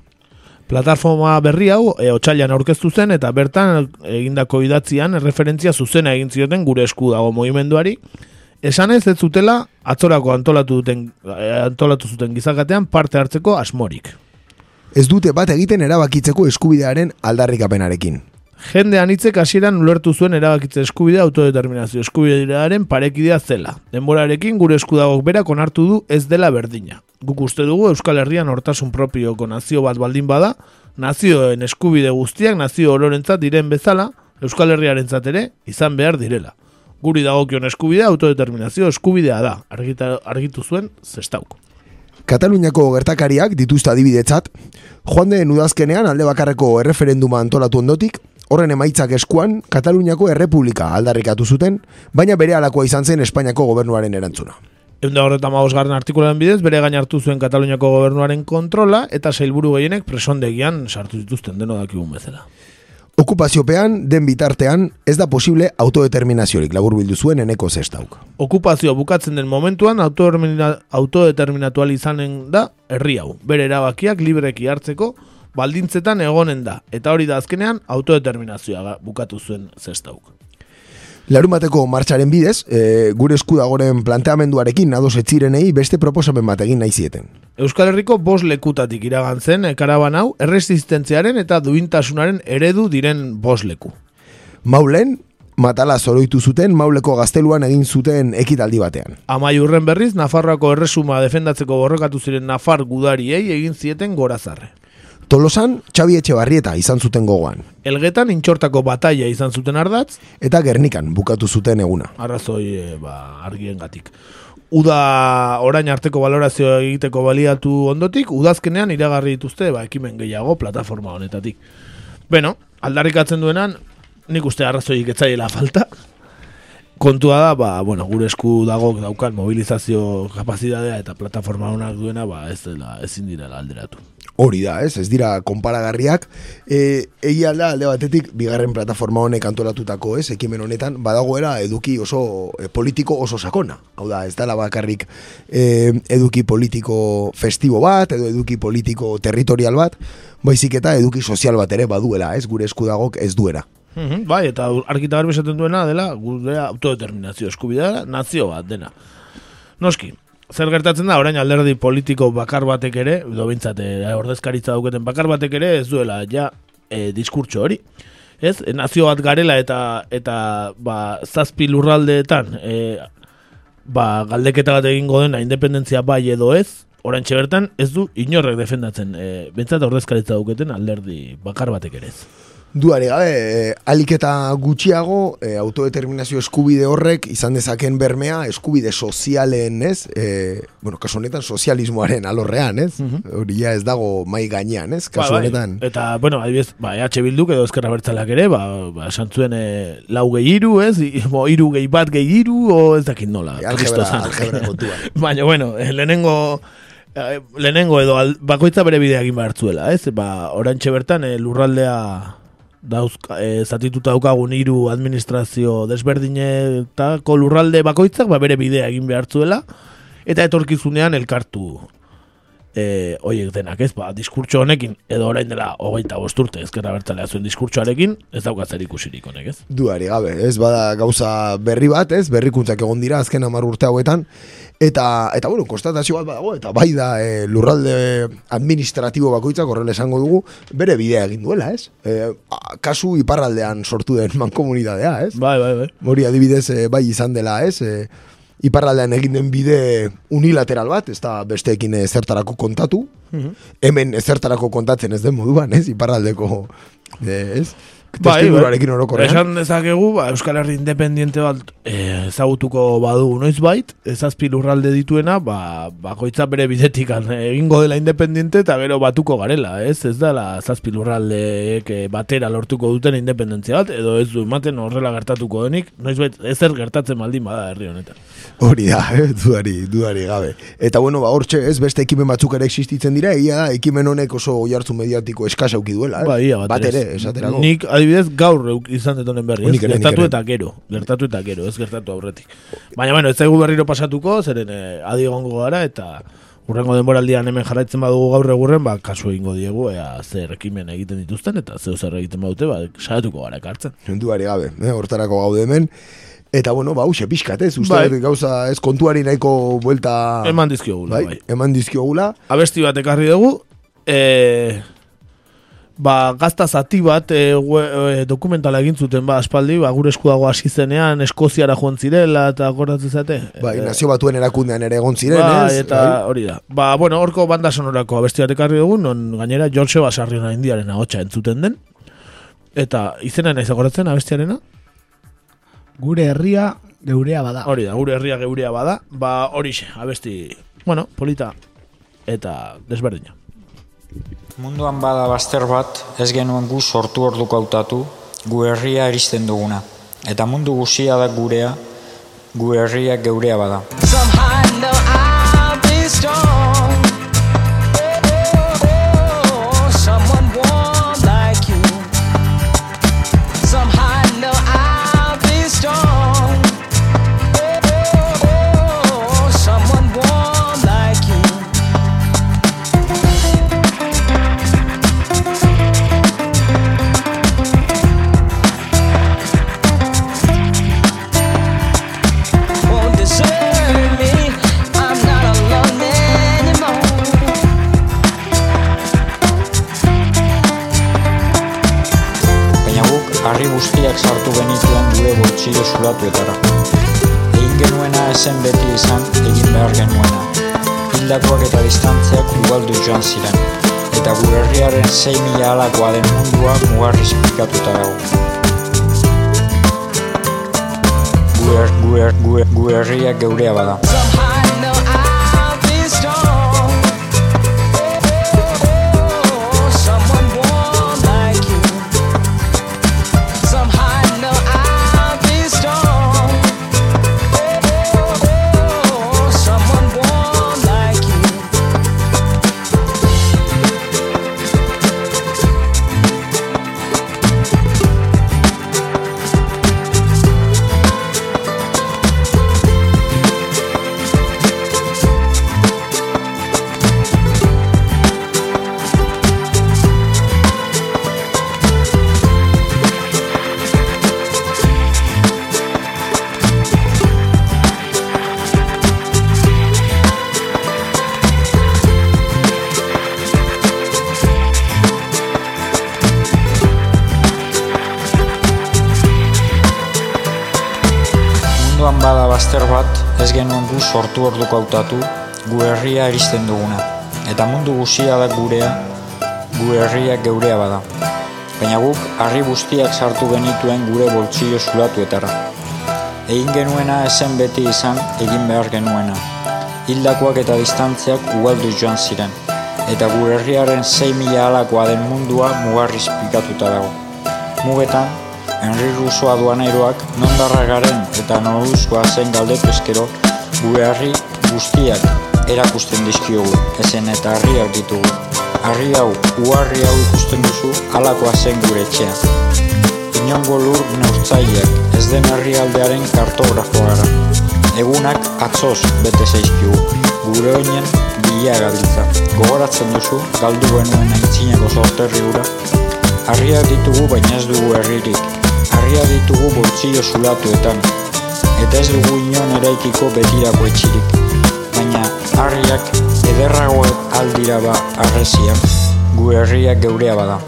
Plataforma berri hau e, otxailan aurkeztu zen eta bertan egindako idatzian referentzia zuzena egin zioten gure esku dago movimenduari. Esanez ez zutela atzorako antolatu, duten, e, antolatu zuten gizakatean parte hartzeko asmorik. Ez dute bat egiten erabakitzeko eskubidearen aldarrikapenarekin. Jende anitzek hasieran ulertu zuen erabakitze eskubidea autodeterminazio eskubidearen parekidea zela. Denborarekin gure eskudagok berak onartu du ez dela berdina. Guk uste dugu Euskal Herrian hortasun propioko nazio bat baldin bada, nazioen eskubide guztiak nazio ororentzat diren bezala, Euskal Herriarentzat ere izan behar direla. Guri dagokion eskubidea autodeterminazio eskubidea da, argita, argitu zuen zestauk. Kataluniako gertakariak dituzta adibidetzat, joan den udazkenean alde bakarreko erreferenduma antolatu ondotik, horren emaitzak eskuan Kataluniako errepublika aldarrikatu zuten, baina bere alakoa izan zen Espainiako gobernuaren erantzuna. Eunda horretan mausgarren artikularen bidez, bere gain hartu zuen Kataluniako gobernuaren kontrola eta sailburu gehienek presondegian sartu zituzten deno dakigun bezala. Okupaziopean, den bitartean, ez da posible autodeterminaziorik labur bildu zuen eneko zestauk. Okupazio bukatzen den momentuan autodeterminatu izanen da herri hau. Bere erabakiak libreki hartzeko baldintzetan egonen da. Eta hori da azkenean autodeterminazioa bukatu zuen zestauk. Larumateko martxaren bidez, e, gure eskudagoren planteamenduarekin ados etzirenei beste proposamen bat egin nahi zieten. Euskal Herriko bos lekutatik iragan zen e, karaban hau erresistentziaren eta duintasunaren eredu diren bos leku. Maulen, matala zoroitu zuten mauleko gazteluan egin zuten ekitaldi batean. Amai urren berriz, Nafarroako erresuma defendatzeko borrokatu ziren Nafar gudariei egin zieten gorazarre. Tolosan, Xabi Etxebarrieta izan zuten gogoan. Elgetan, intxortako bataia izan zuten ardatz. Eta Gernikan bukatu zuten eguna. Arrazoi, e, ba, argien gatik. Uda orain arteko valorazio egiteko baliatu ondotik, udazkenean iragarri dituzte, ba, ekimen gehiago plataforma honetatik. Beno, aldarrikatzen duenan, nik uste arrazoik etzaiela falta. Kontua da, ba, bueno, gure esku dago daukan mobilizazio kapazitatea eta plataforma honak duena, ba, ez dela, ezin dira alderatu. Hori da, ez, ez dira konparagarriak. E, egia da, alde batetik, bigarren plataforma honek antolatutako, ez, ekimen honetan, badagoera eduki oso e, politiko oso sakona. Hau da, ez dala bakarrik e, eduki politiko festibo bat, edo eduki politiko territorial bat, baizik eta eduki sozial bat ere baduela, ez, gure eskudagok ez duera. Mm bai, eta argita garbi esaten duena dela, gure autodeterminazio eskubidea, nazio bat dena. Noski, zer gertatzen da, orain alderdi politiko bakar batek ere, edo bintzate, eh, ordezkaritza dauketen bakar batek ere, ez duela, ja, e, diskurtso hori. Ez, e, nazio bat garela eta eta ba, zazpi lurraldeetan e, ba, galdeketa bat egingo dena independentzia bai edo ez, orain bertan ez du inorrek defendatzen, e, bintzate ordezkaritza dauketen alderdi bakar batek ere ez. Duare gabe, e, aliketa gutxiago, e, autodeterminazio eskubide horrek izan dezaken bermea eskubide sozialen, ez? E, bueno, kasu honetan sozialismoaren alorrean, ez? Hori ja ez dago mai gainean, ez? Kasu ba, bai. honetan. Eta, bueno, adibidez, ba, EH Bilduk edo ezkerra bertzalak ere, ba, ba esan zuen e, lau gehi iru, ez? Bo, iru gehi bat gehi iru, o ez dakit nola. E, algebra, algebra kontuan. Baina, bueno, lehenengo lehenengo edo al, bakoitza bere bidea egin behartzuela, ez? Ba, orantxe bertan e, lurraldea dauzka, e, zatituta daukagun hiru administrazio desberdine eta kolurralde bakoitzak ba, bere bidea egin behartzuela eta etorkizunean elkartu e, oiek denak ez, ba, diskurtso honekin edo orain dela hogeita bosturte ezkerra bertalea zuen diskurtsoarekin ez daukatzen ikusirik honek ez Duari gabe, ez bada gauza berri bat ez, berrikuntzak egon dira azken amar urte hauetan Eta, eta bueno, konstatazio bat badago, eta bai da e, lurralde administratibo bakoitzak horrela esango dugu, bere bidea egin duela, ez? E, kasu iparraldean sortu den mankomunidadea, ez? Bai, bai, bai. Mori adibidez, e, bai izan dela, ez? E, iparraldean egin den bide unilateral bat, ez da besteekin ezertarako kontatu, hemen ezertarako kontatzen ez den moduan, ez? Iparraldeko, ez? Bai, testuingurarekin orokorrean. Esan dezakegu, ba, Euskal Herri independiente bat eh, ezagutuko badu noiz bait, ezazpi lurralde dituena, ba, bakoitza bere bidetik egingo dela independiente eta gero batuko garela, ez? Ez dela zazpi lurraldeek eh, batera lortuko duten independentzia bat, edo ez du ematen horrela gertatuko denik, noiz ezer gertatzen baldin bada herri honetan. Hori da, eh? dudari, dudari gabe. Eta bueno, ba, hortxe, ez beste ekimen batzuk ere existitzen dira, egia da, ekimen honek oso oihartzu mediatiko eskasa auki duela, eh? Ba, ia, bat, bat ere, esaterako. Nik adibidez gaur izan detonen berri, ez? Nik ere, nik gertatu eta gero, gertatu eta gero, ez gertatu aurretik. Baina, bueno, ez zaigu berriro pasatuko, zeren eh, adi egongo gara, eta urrengo denboraldian hemen jarraitzen badugu gaur egurren, ba, kasu egingo diegu, ea zer ekimen egiten dituzten, eta zeu zer egiten badute, ba, saiatuko gara ekartzen. Dudari gabe, eh? hortarako gaude hemen. Eta bueno, ba, hause pixkat, ez? Uste, Bai. gauza ez kontuari nahiko buelta... Eman dizkiogula, bai. Eman dizkiogula. Abesti bat ekarri dugu, e, ba, gazta zati bat e, we, e, dokumentala egin zuten ba, aspaldi, ba, gure eskudago hasi zenean, Eskoziara joan zirela, eta akordatzen zate. Bai, E, nazio batuen erakundean ere egon ziren, Bai, ez? eta Bai. hori da. Ba, bueno, horko banda sonorako abesti bat ekarri dugu, non gainera George Basarriona indiaren ahotsa entzuten den. Eta izena naiz agoratzen abestiarena? Gure herria geurea bada. Hori da, gure herria geurea bada. Ba, horixe, abesti, bueno, polita eta desberdina. Munduan bada bazter bat, ez genuen gu sortu orduko hautatu, gu herria eristen duguna. Eta mundu guzia da gurea, gu herria geurea bada. Zulatuetara. Egin genuena esen beti izan, egin behar genuena. Hildakoak eta distantziak ugaldu joan ziren. Eta gure herriaren 6 mila alakoa den mundua mugarriz pikatuta dago. Gure, gure, gure, gure herria geurea bada. Sortu orduko hautatu, gu herria eristen duguna. Eta mundu guzia da gurea, gu herria geurea bada. Baina guk harri guztiak sartu genituen gure boltsillo zulatuetara. Egin genuena esen beti izan, egin behar genuena. Hildakoak eta distantziak ugaldu joan ziren. Eta gure herriaren 6 mila alakoa den mundua mugarriz pikatuta dago. Mugetan, Henri Rousseau aduanairoak nondarra garen eta noruzkoa zen galdetu eskero, gure guztiak erakusten dizkiogu, ezen eta harriak ditugu. Harri hau, uharri hau ikusten duzu, alakoa zen gure etxea. Inongo lur neurtzaileak, ez den herrialdearen kartografoa gara. Egunak atzoz bete zaizkigu, gure oinen bila gabiltza. Gogoratzen duzu, galdu genuen aintzineko sorterri hura, Harriak ditugu baina ez dugu herririk. Harriak ditugu boltsillo zulatuetan. Eta ez dugu inon eraikiko betirako etxirik. Baina harriak ederragoek aldira ba arreziak. Gu herriak geurea bada.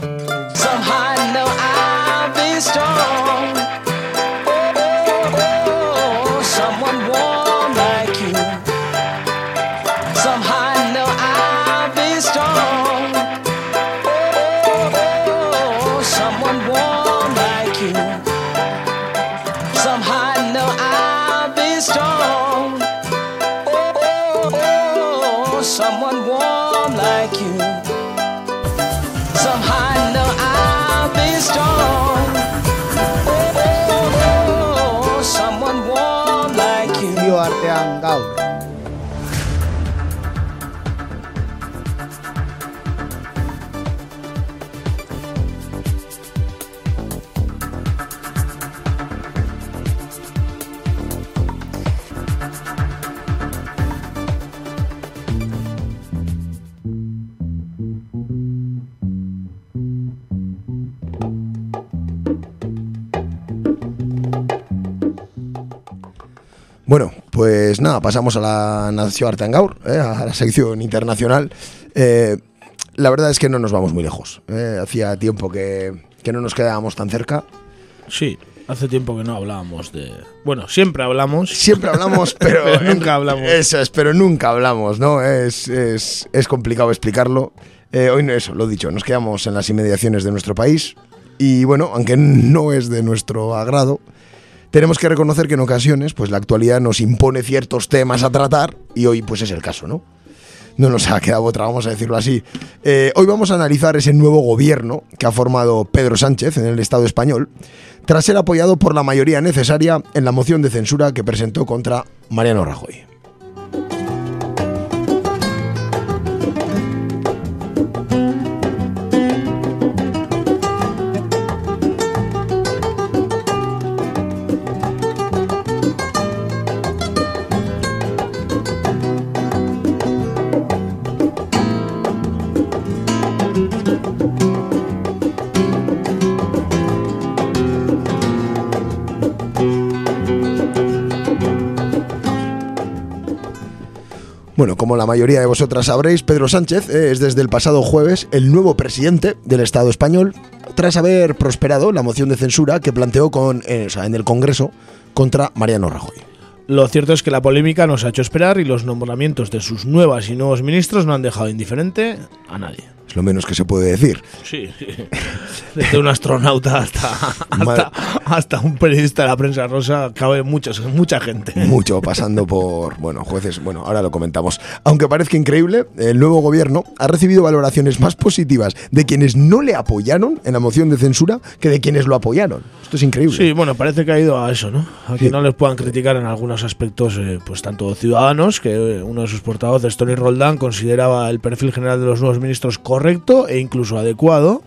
Nada, pasamos a la Nación Artean Gaur, eh, a la sección internacional. Eh, la verdad es que no nos vamos muy lejos. eh, hacía tiempo que, que no nos quedábamos tan cerca. Sí, hace tiempo que no hablábamos de... Bueno, siempre hablamos. Siempre hablamos, pero, Pero nunca hablamos. Eso es, pero nunca hablamos, ¿no? Es, es, es complicado explicarlo. Eh, hoy no eso, lo dicho, nos quedamos en las inmediaciones de nuestro país y bueno, aunque no es de nuestro agrado, tenemos que reconocer que en ocasiones pues la actualidad nos impone ciertos temas a tratar y hoy pues es el caso, ¿no? No nos ha quedado otra, vamos a decirlo así. Eh, hoy vamos a analizar ese nuevo gobierno que ha formado Pedro Sánchez en el Estado español, tras ser apoyado por la mayoría necesaria en la moción de censura que presentó contra Mariano Rajoy. Bueno, como la mayoría de vosotras sabréis, Pedro Sánchez eh, es desde el pasado jueves el nuevo presidente del Estado español, tras haber prosperado la moción de censura que planteó con, eh, en el Congreso contra Mariano Rajoy. Lo cierto es que la polémica nos ha hecho esperar y los nombramientos de sus nuevas y nuevos ministros no han dejado indiferente a nadie. Es lo menos que se puede decir. Sí, sí. Desde un astronauta hasta, hasta, hasta un periodista de la prensa rosa, cabe muchos, mucha gente. Mucho pasando por, bueno, jueces, bueno, ahora lo comentamos. Aunque parezca increíble, el nuevo gobierno ha recibido valoraciones más positivas de quienes no le apoyaron en la moción de censura que de quienes lo apoyaron. Esto es increíble. Sí, bueno, parece que ha ido a eso, ¿no? A que no les puedan criticar en algunos aspectos, eh, pues tanto ciudadanos, que eh, uno de sus portavoces, Tony Roldán, consideraba el perfil general de los nuevos ministros correcto e incluso adecuado.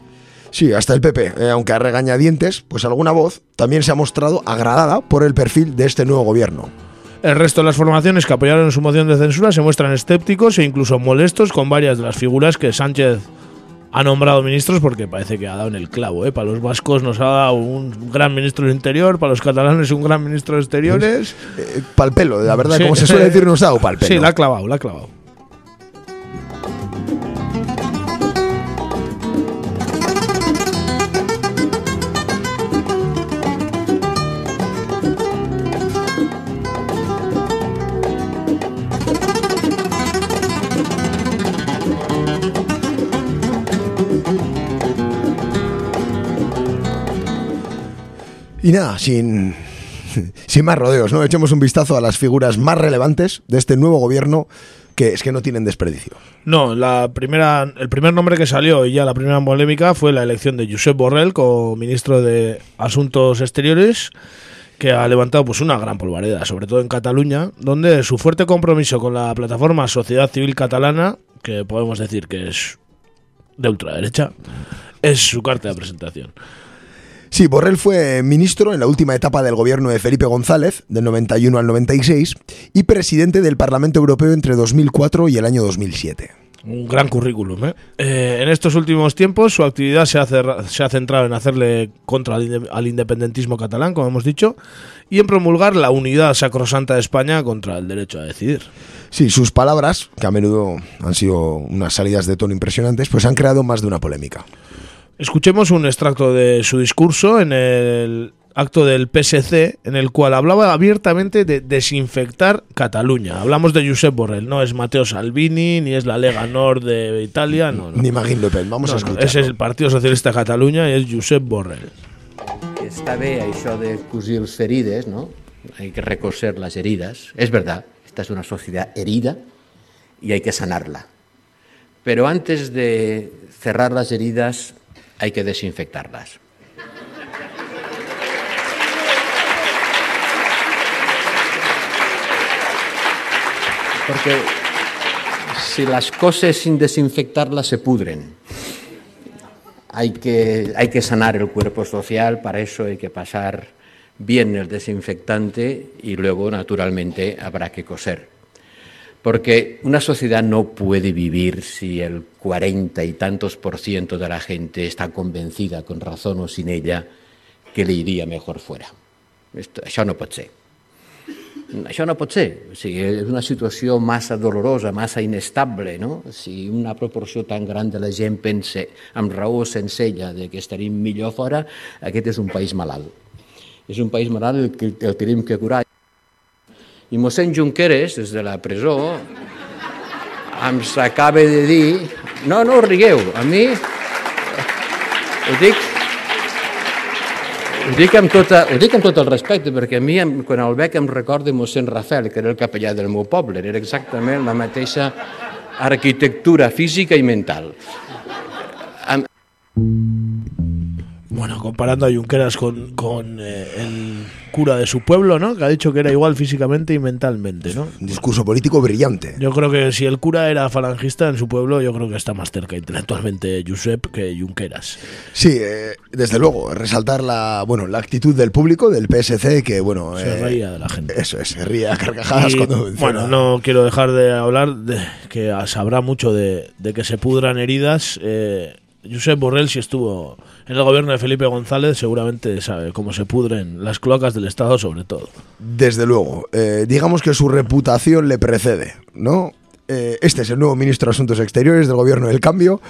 Sí, hasta el PP, eh, aunque a regañadientes, pues alguna voz también se ha mostrado agradada por el perfil de este nuevo gobierno. El resto de las formaciones que apoyaron su moción de censura se muestran escépticos e incluso molestos con varias de las figuras que Sánchez ha nombrado ministros porque parece que ha dado en el clavo. ¿eh? Para los vascos nos ha dado un gran ministro del Interior, para los catalanes un gran ministro de Exteriores. Eh, pal pelo, la verdad, Sí. como se suele decir, nos ha dado pal pelo. Sí, la ha clavado, la ha clavado. Y nada, sin, sin más rodeos, ¿no? Echemos un vistazo a las figuras más relevantes de este nuevo gobierno que es que no tienen desperdicio. No, la primera, el primer nombre que salió y ya la primera polémica fue la elección de Josep Borrell como ministro de Asuntos Exteriores, que ha levantado pues una gran polvareda, sobre todo en Cataluña, donde su fuerte compromiso con la plataforma Sociedad Civil Catalana, que podemos decir que es de ultraderecha, es su carta de presentación. Sí, Borrell fue ministro en la última etapa del gobierno de Felipe González, del 91 al 96, y presidente del Parlamento Europeo entre 2004 y el año 2007. Un gran currículum. ¿eh? Eh, en estos últimos tiempos su actividad se ha, cerra- se ha centrado en hacerle contra al, inde- al independentismo catalán, como hemos dicho, y en promulgar la unidad sacrosanta de España contra el derecho a decidir. Sí, sus palabras, que a menudo han sido unas salidas de tono impresionantes, pues han creado más de una polémica. Escuchemos un extracto de su discurso en el acto del PSC, en el cual hablaba abiertamente de desinfectar Cataluña. Hablamos de Josep Borrell, no es Matteo Salvini, ni es la Lega Nord de Italia, no, no. Ni Marine Le Pen, vamos No, a no, escuchar. ese es el Partido Socialista de Cataluña y es Josep Borrell. Està bé això de cosir les ferides, ¿no? Hay que recoser las heridas. Es verdad, esta es una sociedad herida y hay que sanarla. Pero antes de cerrar las heridas hay que desinfectarlas. Porque si las cosas sin desinfectarlas se pudren, hay que, hay que sanar el cuerpo social, para eso hay que pasar bien el desinfectante y luego, naturalmente, habrá que coser. Porque una sociedad no puede vivir si el cuarenta y tantos por ciento de la gente está convencida, con razón o sin ella, que le iria mejor fuera. Esto, això no pot ser. Això no pot ser. O sigui, és una situació massa dolorosa, massa inestable. No? Si una proporció tan gran de la gent pensa amb raó senzilla de que estaríem millor fora, aquest és un país malalt. És un país malalt el que el tenim que curar. I mossèn Junqueras, des de la presó, ens acaba de dir... No, no rigueu, a mi... Ho dic, ho dic, amb tota, ho dic amb tot el respecte, perquè a mi, quan el veig, em recorda mossèn Rafel, que era el capellà del meu poble. Era exactament la mateixa arquitectura física i mental. Bueno, comparando a Junqueras con, con eh, el cura de su pueblo, ¿no? Que ha dicho que era igual físicamente y mentalmente, ¿no? Un discurso político brillante. Yo creo que si el cura era falangista en su pueblo, yo creo que está más cerca intelectualmente Josep que Junqueras. Sí, eh, desde luego, resaltar la, bueno, la actitud del público, del PSC, que bueno... Se eh, reía de la gente. Eso es, se ría a carcajadas Y, cuando bueno, menciona- no quiero dejar de hablar de que sabrá mucho de, de que se pudran heridas. Eh, Josep Borrell, si estuvo en el gobierno de Felipe González, seguramente sabe cómo se pudren las cloacas del Estado, sobre todo. Desde luego, eh, digamos que su reputación le precede, ¿no? Eh, este es el nuevo ministro de Asuntos Exteriores del gobierno del cambio,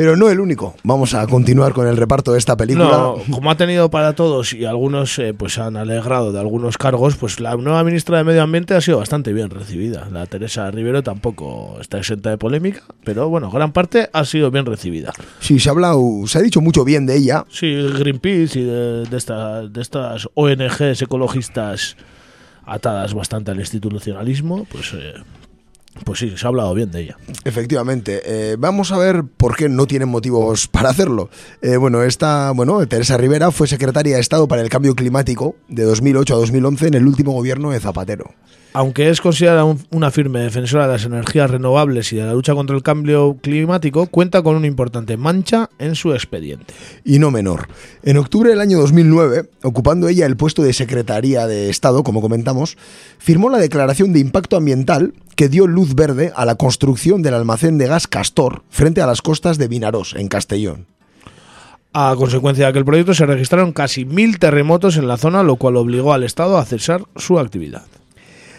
pero no el único. Vamos a continuar con el reparto de esta película. No, como ha tenido para todos y algunos eh, pues han alegrado de algunos cargos, pues la nueva ministra de Medio Ambiente ha sido bastante bien recibida. La Teresa Rivero tampoco está exenta de polémica, pero bueno, gran parte ha sido bien recibida. Sí, se ha hablado, se ha dicho mucho bien de ella. Sí, Greenpeace y de, de, esta- de estas ONGs ecologistas atadas bastante al institucionalismo, pues, eh, pues sí, se ha hablado bien de ella. Efectivamente, eh, vamos a ver por qué no tienen motivos para hacerlo. Eh, bueno, esta, bueno, Teresa Rivera fue secretaria de Estado para el Cambio Climático de 2008 a 2011 en el último gobierno de Zapatero. Aunque es considerada un- una firme defensora de las energías renovables y de la lucha contra el cambio climático, cuenta con una importante mancha en su expediente. y no menor. En octubre del año 2009, ocupando ella el puesto de Secretaría de Estado, como comentamos, firmó la declaración de impacto ambiental que dio luz verde a la construcción del almacén de gas Castor frente a las costas de Vinarós, en Castellón. A consecuencia de aquel proyecto se registraron casi mil terremotos en la zona, lo cual obligó al Estado a cesar su actividad.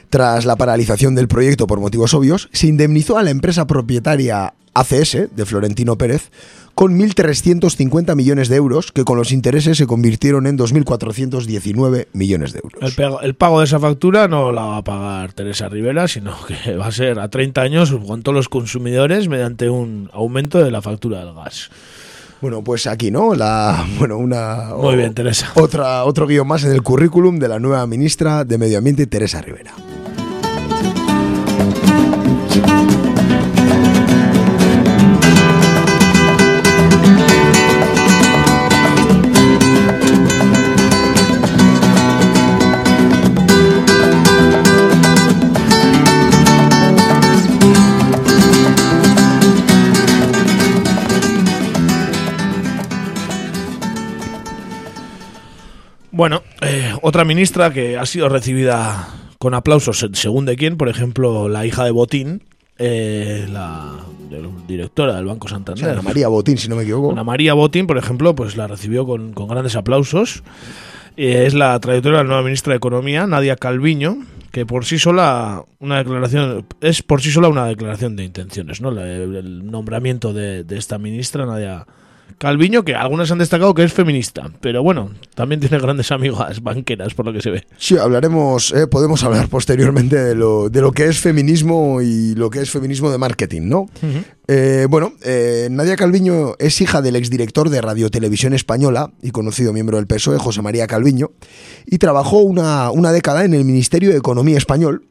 Tras la paralización del proyecto por motivos obvios, se indemnizó a la empresa propietaria ACS de Florentino Pérez con 1.350 millones de euros, que con los intereses se convirtieron en 2.419 millones de euros. El, pago de esa factura no la va a pagar Teresa Rivera, sino que va a ser a 30 años con todos los consumidores mediante un aumento de la factura del gas. Bueno, pues aquí, ¿no? La, bueno, una. Muy bien, Teresa. Otra, otro guion más en el currículum de la nueva ministra de Medio Ambiente, Teresa Rivera. Bueno, eh, otra ministra que ha sido recibida con aplausos, se- según de quién, por ejemplo, la hija de Botín, eh, la de- directora del Banco O sea, Santander. Ana María Botín, si no me equivoco. Ana María Botín, por ejemplo, pues la recibió con, con grandes aplausos. Eh, es la trayectoria de la nueva ministra de Economía, Nadia Calviño, que por sí sola una declaración es por sí sola una declaración de intenciones, ¿no? La- el nombramiento de, de esta ministra, Nadia Calviño, que algunas han destacado que es feminista, pero bueno, también tiene grandes amigas banqueras, por lo que se ve. Sí, hablaremos, eh, podemos hablar posteriormente de lo, de lo que es feminismo y lo que es feminismo de marketing, ¿no? Eh, bueno, eh, Nadia Calviño es hija del exdirector de Radio Televisión Española y conocido miembro del PSOE, José María Calviño, y trabajó una, una década en el Ministerio de Economía Español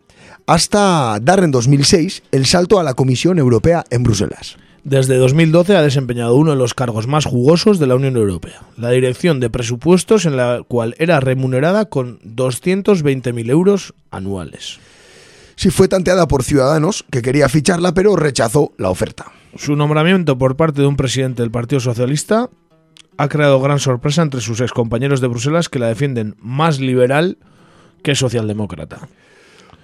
hasta dar en 2006 el salto a la Comisión Europea en Bruselas. Desde 2012 ha desempeñado uno de los cargos más jugosos de la Unión Europea, la dirección de presupuestos en la cual era remunerada con 220.000 euros anuales. Sí, fue tanteada por Ciudadanos, que quería ficharla, pero rechazó la oferta. Su nombramiento por parte de un presidente del Partido Socialista ha creado gran sorpresa entre sus excompañeros de Bruselas que la defienden más liberal que socialdemócrata.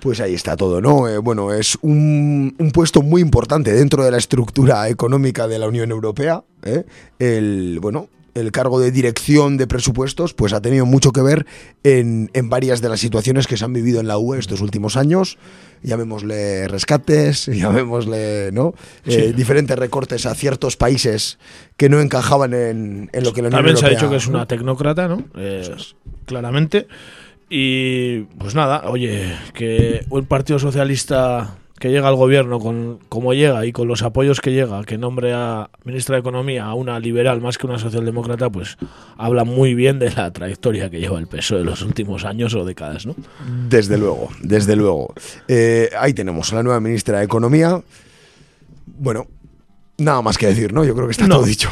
Pues ahí está todo, ¿no? Eh, bueno, es un, un, puesto muy importante dentro de la estructura económica de la Unión Europea. ¿eh? El, bueno, el cargo de dirección de presupuestos, pues ha tenido mucho que ver en, en, varias de las situaciones que se han vivido en la UE estos últimos años. Llamémosle rescates, llamémosle, ¿no? Sí. Eh, diferentes recortes a ciertos países que no encajaban en, en lo que la Unión También Europea... se ha dicho que es una tecnócrata, ¿no? Eh, claramente. Y pues nada, oye, que un partido socialista que llega al gobierno con como llega y con los apoyos que llega, que nombre a ministra de Economía a una liberal más que una socialdemócrata, pues habla muy bien de la trayectoria que lleva el peso de los últimos años o décadas, ¿no? Desde luego, desde luego. Eh, ahí tenemos a la nueva ministra de Economía. Bueno, nada más que decir, ¿no? Yo creo que está No. todo dicho.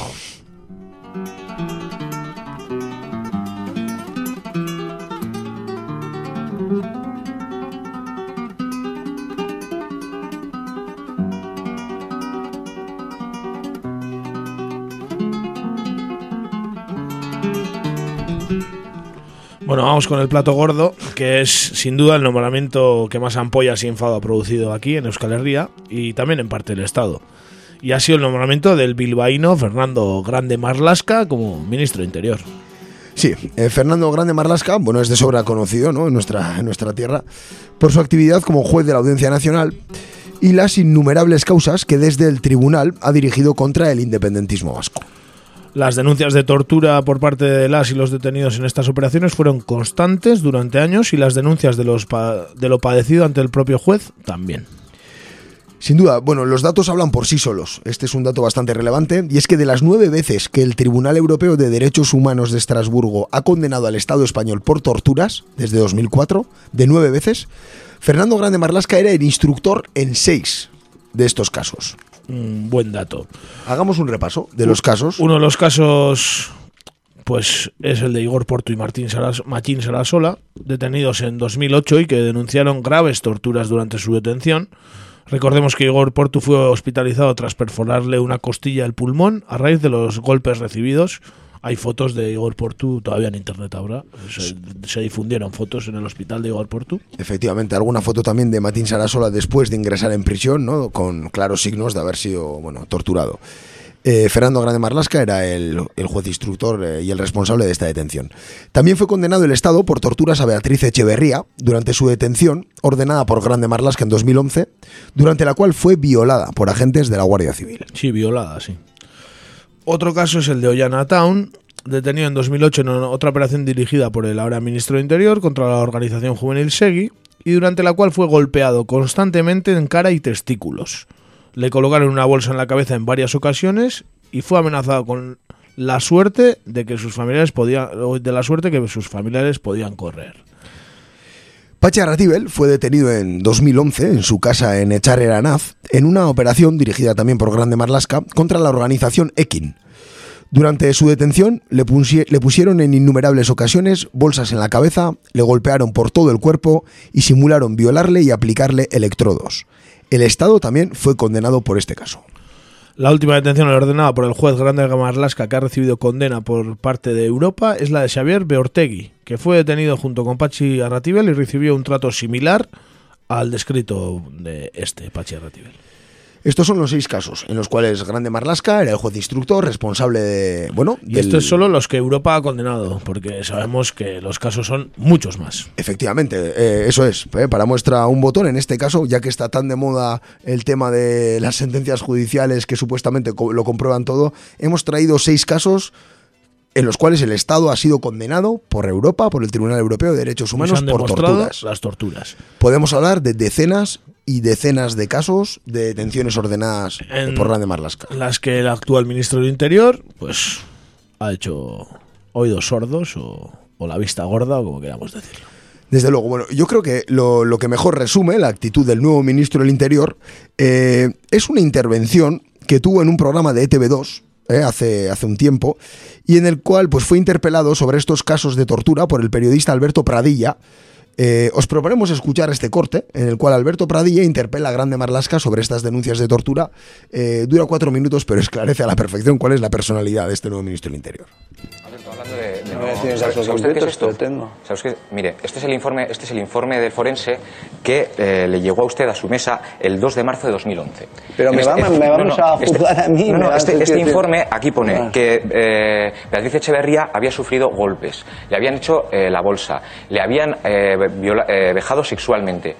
Bueno, vamos con el plato gordo, que es sin duda el nombramiento que más ampollas y enfado ha producido aquí en Euskal Herria y también en parte del Estado. Y ha sido el nombramiento del bilbaíno Fernando Grande Marlasca como ministro de Interior. Sí, eh, Fernando Grande Marlasca, bueno, es de sobra conocido ¿no? en, nuestra, en nuestra tierra por su actividad como juez de la Audiencia Nacional y las innumerables causas que desde el tribunal ha dirigido contra el independentismo vasco. Las denuncias de tortura por parte de las y los detenidos en estas operaciones fueron constantes durante años y las denuncias de, los de lo padecido ante el propio juez también. Sin duda, bueno, los datos hablan por sí solos. Este es un dato bastante relevante y es que de las nueve veces que el Tribunal Europeo de Derechos Humanos de Estrasburgo ha condenado al Estado español por torturas desde 2004, de nueve veces, Fernando Grande Marlasca era el instructor en seis de estos casos. Un buen dato. Hagamos un repaso de los casos. Uno de los casos pues es el de Igor Porto y Martín Saras, Machín Sarasola, detenidos en 2008 y que denunciaron graves torturas durante su detención. Recordemos que Igor Porto fue hospitalizado tras perforarle una costilla del pulmón a raíz de los golpes recibidos. Hay fotos de Igor Portu todavía en internet ahora. Se, se difundieron fotos en el hospital de Igor Portu. Efectivamente, alguna foto también de Matín Sarasola después de ingresar en prisión, ¿no? con claros signos de haber sido bueno, torturado. Eh, Fernando Grande Marlasca era el, el juez instructor eh, y el responsable de esta detención. También fue condenado el Estado por torturas a Beatriz Echeverría durante su detención, ordenada por Grande Marlasca en 2011, durante la cual fue violada por agentes de la Guardia Civil. Sí, violada, sí. Otro caso es el de Ollana Town, detenido en 2008 en otra operación dirigida por el ahora ministro de Interior contra la organización juvenil Segui y durante la cual fue golpeado constantemente en cara y testículos. Le colocaron una bolsa en la cabeza en varias ocasiones y fue amenazado con la suerte de que sus familiares podían de la suerte que sus familiares podían correr. Pachi Arratibel fue detenido en 2011 en su casa en Echar-Eranaz en una operación dirigida también por Grande Marlasca contra la organización Ekin. Durante su detención le pusieron en innumerables ocasiones bolsas en la cabeza, le golpearon por todo el cuerpo y simularon violarle y aplicarle electrodos. El Estado también fue condenado por este caso. La última detención ordenada por el juez Grande Marlasca que ha recibido condena por parte de Europa es la de Xavier Beortegui, que fue detenido junto con Pachi Arratibel y recibió un trato similar al descrito de este Pachi Arratibel. Estos son los seis casos en los cuales Grande Marlasca era el juez instructor responsable de... Bueno, Y del- estos son solo los que Europa ha condenado, porque sabemos que los casos son muchos más. Efectivamente, eh, eso es. eh, para muestra un botón, en este caso, ya que está tan de moda el tema de las sentencias judiciales que supuestamente lo comprueban todo, hemos traído seis casos en los cuales el Estado ha sido condenado por Europa, por el Tribunal Europeo de Derechos Humanos, por torturas. las torturas. Podemos hablar de decenas y decenas de casos de detenciones ordenadas En- por Grande Marlasca. Las que el actual ministro del Interior, pues, ha hecho oídos sordos o, o la vista gorda, o como queramos decirlo. Desde luego, bueno, yo creo que lo, lo que mejor resume la actitud del nuevo ministro del Interior eh, es una intervención que tuvo en un programa de ETV2 eh, hace, hace un tiempo y en el cual pues, fue interpelado sobre estos casos de tortura por el periodista Alberto Pradilla. Eh, os proponemos escuchar este corte en el cual Alberto Pradilla interpela a Grande Marlasca sobre estas denuncias de tortura. Eh, dura cuatro minutos, pero esclarece a la perfección cuál es la personalidad de este nuevo ministro del Interior. Mire, este es el informe, este es el informe del forense que eh, le llegó a usted a su mesa el 2 de marzo de 2011. Pero me este- vamos- me vamos a este- juzgar a mí, No, este, este informe aquí pone Ah. que eh, Beatriz Echeverría había sufrido golpes, le habían hecho eh, la bolsa, le habían eh, viola- eh, vejado sexualmente.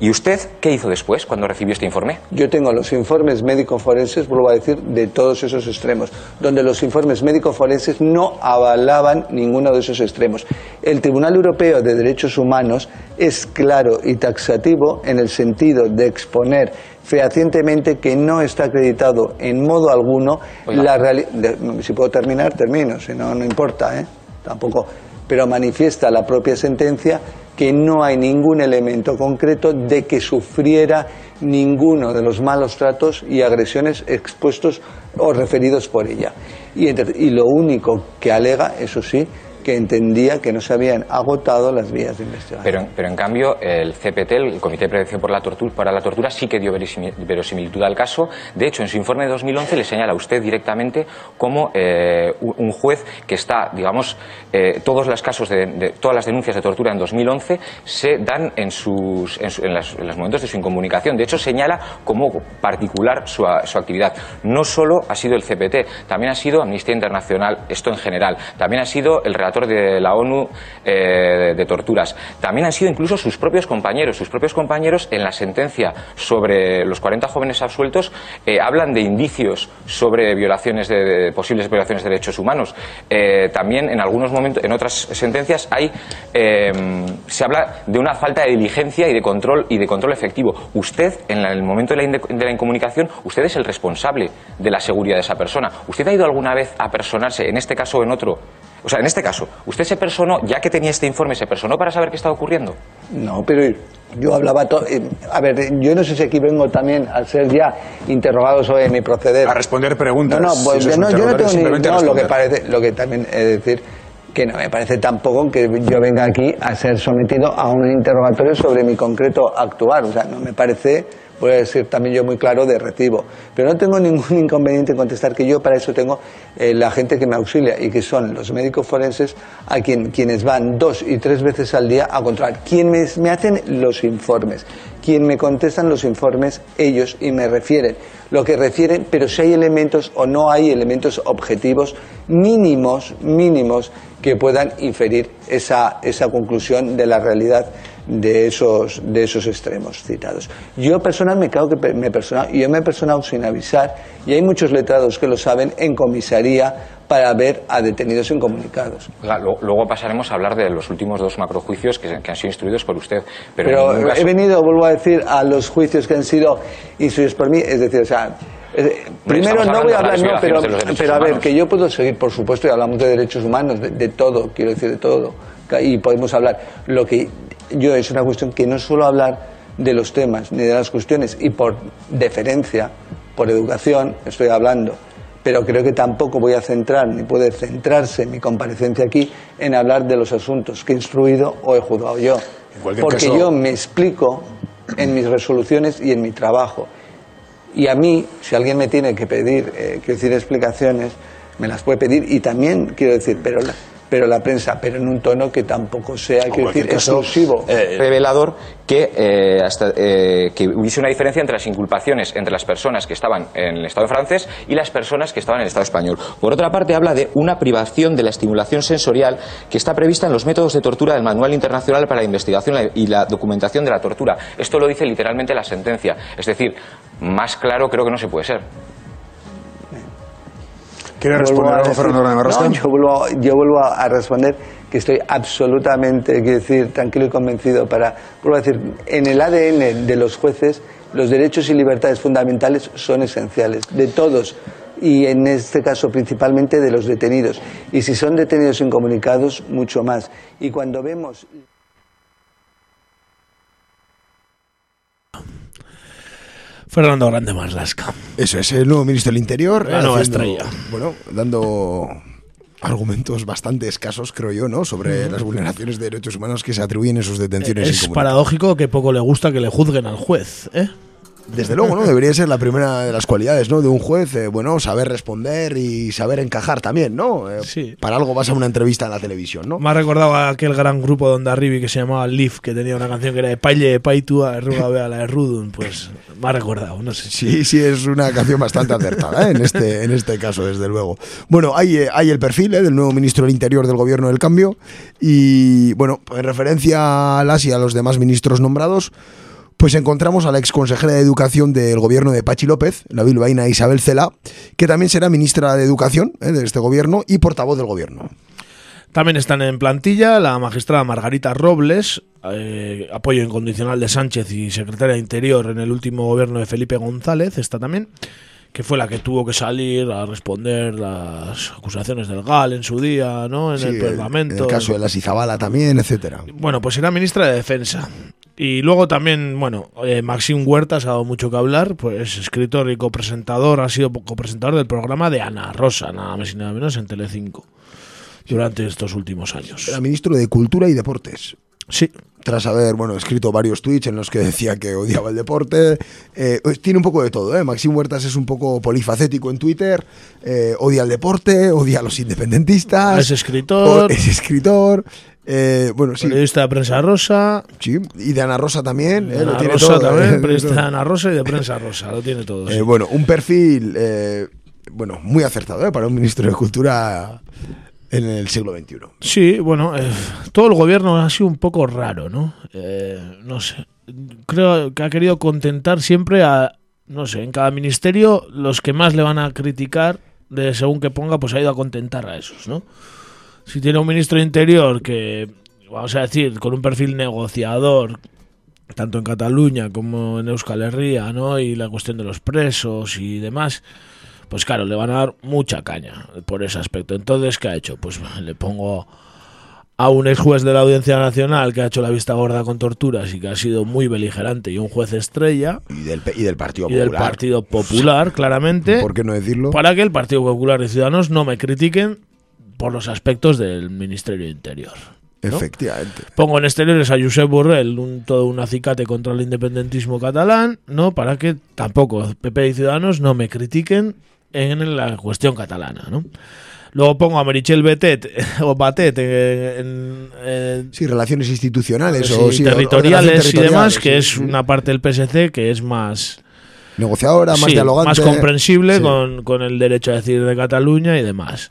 ¿Y usted qué hizo después cuando recibió este informe? Yo tengo los informes médico-forenses, vuelvo a decir, de todos esos extremos, donde los informes médico-forenses no avalaban ninguno de esos extremos. El Tribunal Europeo de Derechos Humanos es claro y taxativo en el sentido de exponer fehacientemente que no está acreditado en modo alguno Oiga. la realidad. Si puedo terminar, termino, si no, no importa, ¿eh? Tampoco. Pero manifiesta la propia sentencia que no hay ningún elemento concreto de que sufriera ninguno de los malos tratos y agresiones expuestos o referidos por ella. Y, lo único que alega, eso sí, que entendía que no se habían agotado las vías de investigación. Pero, en cambio, el CPT, el Comité de Prevención por la Tortura, para la Tortura, sí que dio verosimi- verosimilitud al caso. De hecho, en su informe de 2011 le señala a usted directamente como eh, un juez que está, digamos, eh, todos los casos de, todas las denuncias de tortura en 2011 se dan en, sus, en, los momentos de su incomunicación. De hecho, señala como particular su, su actividad. No solo ha sido el CPT, también ha sido Amnistía Internacional, esto en general. También ha sido el relator de la ONU eh, de torturas. También han sido incluso sus propios compañeros. Sus propios compañeros en la sentencia sobre los 40 jóvenes absueltos eh, hablan de indicios sobre violaciones de, posibles violaciones de derechos humanos. Eh, también en algunos momentos, en otras sentencias hay se habla de una falta de diligencia y de control y de control efectivo. Usted en el momento de la, de la incomunicación, usted es el responsable de la seguridad de esa persona. ¿Usted ha ido alguna vez a personarse en este caso o en otro? O sea, en este caso, ¿usted se personó, ya que tenía este informe, se personó para saber qué estaba ocurriendo? No, pero yo hablaba. to- eh, a ver, yo no sé si aquí vengo también a ser ya interrogado sobre mi proceder. A responder preguntas. No, no, pues, es no, yo no tengo ni. No, lo que, parece, lo que también he de decir que no me parece tampoco que yo venga aquí a ser sometido a un interrogatorio sobre mi concreto actuar. O sea, no me parece, voy a decir también yo muy claro, de recibo. Pero no tengo ningún inconveniente en contestar que yo para eso tengo eh, la gente que me auxilia y que son los médicos forenses a quien, quienes van dos y tres veces al día a controlar. Quienes me hacen los informes, quien me contestan los informes, ellos y me refieren lo que refieren, pero si hay elementos o no hay elementos objetivos mínimos, mínimos que puedan inferir esa, esa conclusión de la realidad de esos, de esos extremos citados. Yo personal me creo que me y yo me he personado sin avisar, y hay muchos letrados que lo saben en comisaría para ver a detenidos incomunicados. Luego pasaremos a hablar de los últimos dos macrojuicios que, que han sido instruidos por usted. Pero, caso- he venido, vuelvo a decir, a los juicios que han sido instruidos por mí, es decir, o sea, eh, primero no voy a hablar, no, pero, pero a ver, humanos. que yo puedo seguir, por supuesto, y hablamos de derechos humanos, de, de todo, quiero decir, de todo, y podemos hablar. Lo que yo es una cuestión que no suelo hablar de los temas ni de las cuestiones, y por deferencia, por educación, estoy hablando. Pero creo que tampoco voy a centrar, ni puede centrarse mi comparecencia aquí en hablar de los asuntos que he instruido o he juzgado yo. Porque caso- yo me explico en mis resoluciones y en mi trabajo. Y a mí, si alguien me tiene que pedir, eh, quiero decir, explicaciones, me las puede pedir y también, quiero decir, pero la, pero la prensa, pero en un tono que tampoco sea, quiero decir, exclusivo. revelador que, eh, hasta, eh, que hubiese una diferencia entre las inculpaciones entre las personas que estaban en el Estado francés y las personas que estaban en el Estado español. Por otra parte, habla de una privación de la estimulación sensorial que está prevista en los métodos de tortura del Manual Internacional para la Investigación y la Documentación de la Tortura. Esto lo dice literalmente la sentencia. Es decir, más claro creo que no se puede ser. ¿Quiere responder algo, Fernando? No, yo vuelvo, yo vuelvo a a responder que estoy absolutamente, quiero decir, tranquilo y convencido para, vuelvo a decir, en el ADN de los jueces, los derechos y libertades fundamentales son esenciales, de todos, y en este caso principalmente de los detenidos. Y si son detenidos incomunicados, mucho más. Y cuando vemos... Fernando Grande Marlasca. Eso es, el nuevo ministro del Interior. La nueva haciendo- estrella. Bueno, dando argumentos bastante escasos, creo yo, ¿no? Sobre las vulneraciones de derechos humanos que se atribuyen en sus detenciones. Es paradójico que poco le gusta que le juzguen al juez, ¿eh? Desde luego, ¿no? Debería ser la primera de las cualidades, ¿no? De un juez, eh, bueno, saber responder y saber encajar también, ¿no? Eh, Sí. Para algo vas a una entrevista en la televisión, ¿no? Me ha recordado a aquel gran grupo de Onda Rivi que se llamaba Leaf, que tenía una canción que era de Paille, Paitua, Ruga Bea, la de Rudun. Pues me ha recordado, no sé. Sí, sí, es una canción bastante acertada ¿eh? en, este, en este caso, desde luego. Bueno, hay, eh, hay el perfil del nuevo ministro del Interior del Gobierno del Cambio y, bueno, en referencia a las y a los demás ministros nombrados, pues encontramos a la exconsejera de Educación del Gobierno de Pachi López, la bilbaína Isabel Cela, que también será ministra de Educación ¿eh? de este Gobierno y portavoz del Gobierno. También están en plantilla la magistrada Margarita Robles, eh, apoyo incondicional de Sánchez y secretaria de Interior en el último gobierno de Felipe González, está también, que fue la que tuvo que salir a responder las acusaciones del GAL en su día, ¿no? En Sí, el Parlamento. En el caso de la Izabala también, etcétera. Bueno, pues era ministra de Defensa. Y luego también, bueno, eh, Maxim Huertas ha dado mucho que hablar, pues escritor y copresentador, ha sido copresentador del programa de Ana Rosa, nada más y nada menos, en Telecinco, durante estos últimos años. Era ministro de Cultura y Deportes. Sí. Tras haber, bueno, escrito varios tweets en los que decía que odiaba el deporte. Eh, pues tiene un poco de todo, ¿eh? Maxim Huertas es un poco polifacético en Twitter. eh, odia el deporte, odia a los independentistas. Es escritor. o- Es escritor. Eh, bueno, sí. Periodista de prensa rosa. Sí, y de Ana Rosa también. eh, lo Ana tiene Rosa todo, también, eh, periodista de. Ana Rosa y de prensa rosa, lo tiene todo. Eh, sí. bueno, un perfil, eh, bueno, muy acertado ¿eh? para un ministro de Cultura en el siglo XXI. Sí, bueno, eh, todo el gobierno ha sido un poco raro, ¿no? Eh, no sé. Creo que ha querido contentar siempre a, no sé, en cada ministerio los que más le van a criticar, de según que ponga, pues ha ido a contentar a esos, ¿no? Si tiene un ministro de Interior que, vamos a decir, con un perfil negociador, tanto en Cataluña como en Euskal Herria, ¿no? Y la cuestión de los presos y demás, pues claro, le van a dar mucha caña por ese aspecto. Entonces, ¿qué ha hecho? Pues le pongo a un ex juez de la Audiencia Nacional que ha hecho la vista gorda con torturas y que ha sido muy beligerante y un juez estrella. Y del, y del Partido Y del Popular. Partido Popular, claramente. ¿Por qué no decirlo? Para que el Partido Popular y Ciudadanos no me critiquen por los aspectos del Ministerio de Interior. ¿no? Efectivamente. Pongo en exteriores a Josep Borrell, un, todo un acicate contra el independentismo catalán, ¿no? Para que tampoco PP y Ciudadanos no me critiquen en la cuestión catalana, ¿no? Luego pongo a Merichel Betet o Batet en, en- Sí, relaciones institucionales o sí, territoriales y demás, que es una parte del PSC que es más negociadora, más dialogante. más comprensible con, con el derecho a decidir de Cataluña y demás.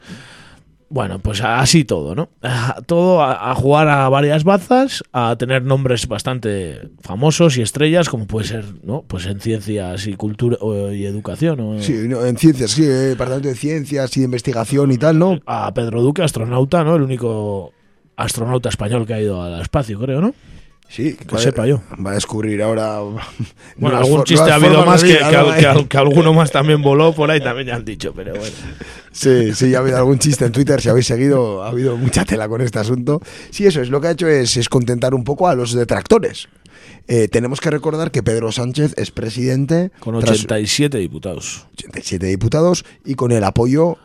Bueno, pues así todo, ¿no? Todo a, a jugar a varias bazas, a tener nombres bastante famosos y estrellas, como puede ser, ¿no? Pues en ciencias y cultura o- y educación. ¿no? Sí, no, en ciencias, sí, eh, departamento de ciencias y de investigación y tal, ¿no? A Pedro Duque, astronauta, ¿no? El único astronauta español que ha ido al espacio, creo, ¿no? Sí, que sepa yo. Va a descubrir ahora. Bueno, algún chiste ha habido más que, que, que al- que alguno más también voló por ahí, también ya han dicho, pero bueno. Sí, sí, ha habido algún chiste en Twitter, si habéis seguido, ha habido mucha tela con este asunto. Sí, eso es, lo que ha hecho es, es contentar un poco a los detractores. Eh, tenemos que recordar que Pedro Sánchez es presidente Con tras 87 diputados. 87 diputados y con el apoyo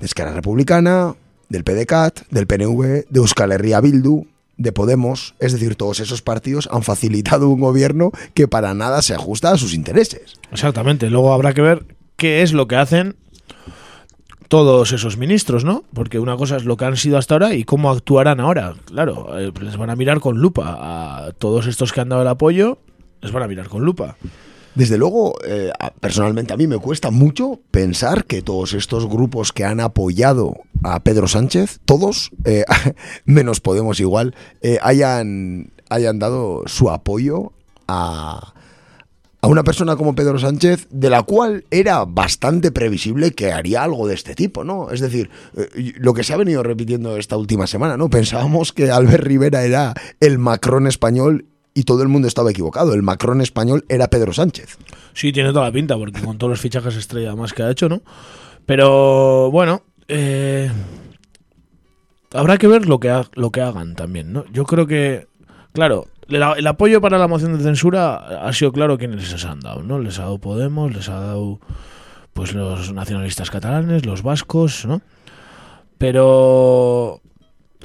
de Esquerra Republicana, del PDCAT, del PNV, de Euskal Herria Bildu, de Podemos, es decir, todos esos partidos han facilitado un gobierno que para nada se ajusta a sus intereses. Exactamente. Luego habrá que ver qué es lo que hacen todos esos ministros, ¿no? Porque una cosa es lo que han sido hasta ahora y cómo actuarán ahora. Claro, eh, les van a mirar con lupa. A todos estos que han dado el apoyo, les van a mirar con lupa. Desde luego, eh, personalmente a mí me cuesta mucho pensar que todos estos grupos que han apoyado a Pedro Sánchez, todos, eh, menos Podemos igual, eh, hayan, hayan dado su apoyo a, a una persona como Pedro Sánchez, de la cual era bastante previsible que haría algo de este tipo, ¿no? Es decir, lo que se ha venido repitiendo esta última semana, ¿no? Pensábamos que Albert Rivera era el Macron español y todo el mundo estaba equivocado. El Macron español era Pedro Sánchez. Sí, tiene toda la pinta, porque con todos los fichajes estrella más que ha hecho, ¿no? Pero bueno, eh, habrá que ver lo que, ha- lo que hagan también, ¿no? Yo creo que Claro, la- el apoyo para la moción de censura ha sido claro quiénes les han dado, ¿no? Les ha dado Podemos, les ha dado pues los nacionalistas catalanes, los vascos, ¿no? Pero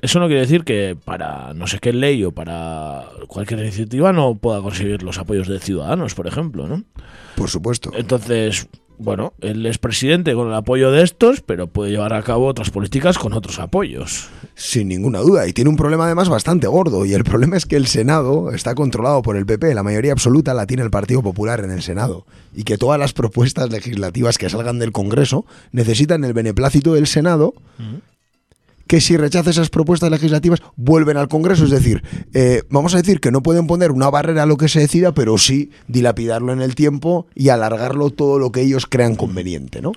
eso no quiere decir que para no sé qué ley o para cualquier iniciativa no pueda conseguir los apoyos de ciudadanos, por ejemplo, ¿no? Por supuesto. Entonces, bueno, él es presidente con el apoyo de estos, pero puede llevar a cabo otras políticas con otros apoyos. Sin ninguna duda. Y tiene un problema además bastante gordo. Y el problema es que el Senado está controlado por el PP. La mayoría absoluta la tiene el Partido Popular en el Senado. Y que todas las propuestas legislativas que salgan del Congreso necesitan el beneplácito del Senado. Que si rechaza esas propuestas legislativas vuelven al Congreso. Es decir, eh, vamos a decir que no pueden poner una barrera a lo que se decida, pero sí dilapidarlo en el tiempo y alargarlo todo lo que ellos crean conveniente, ¿no?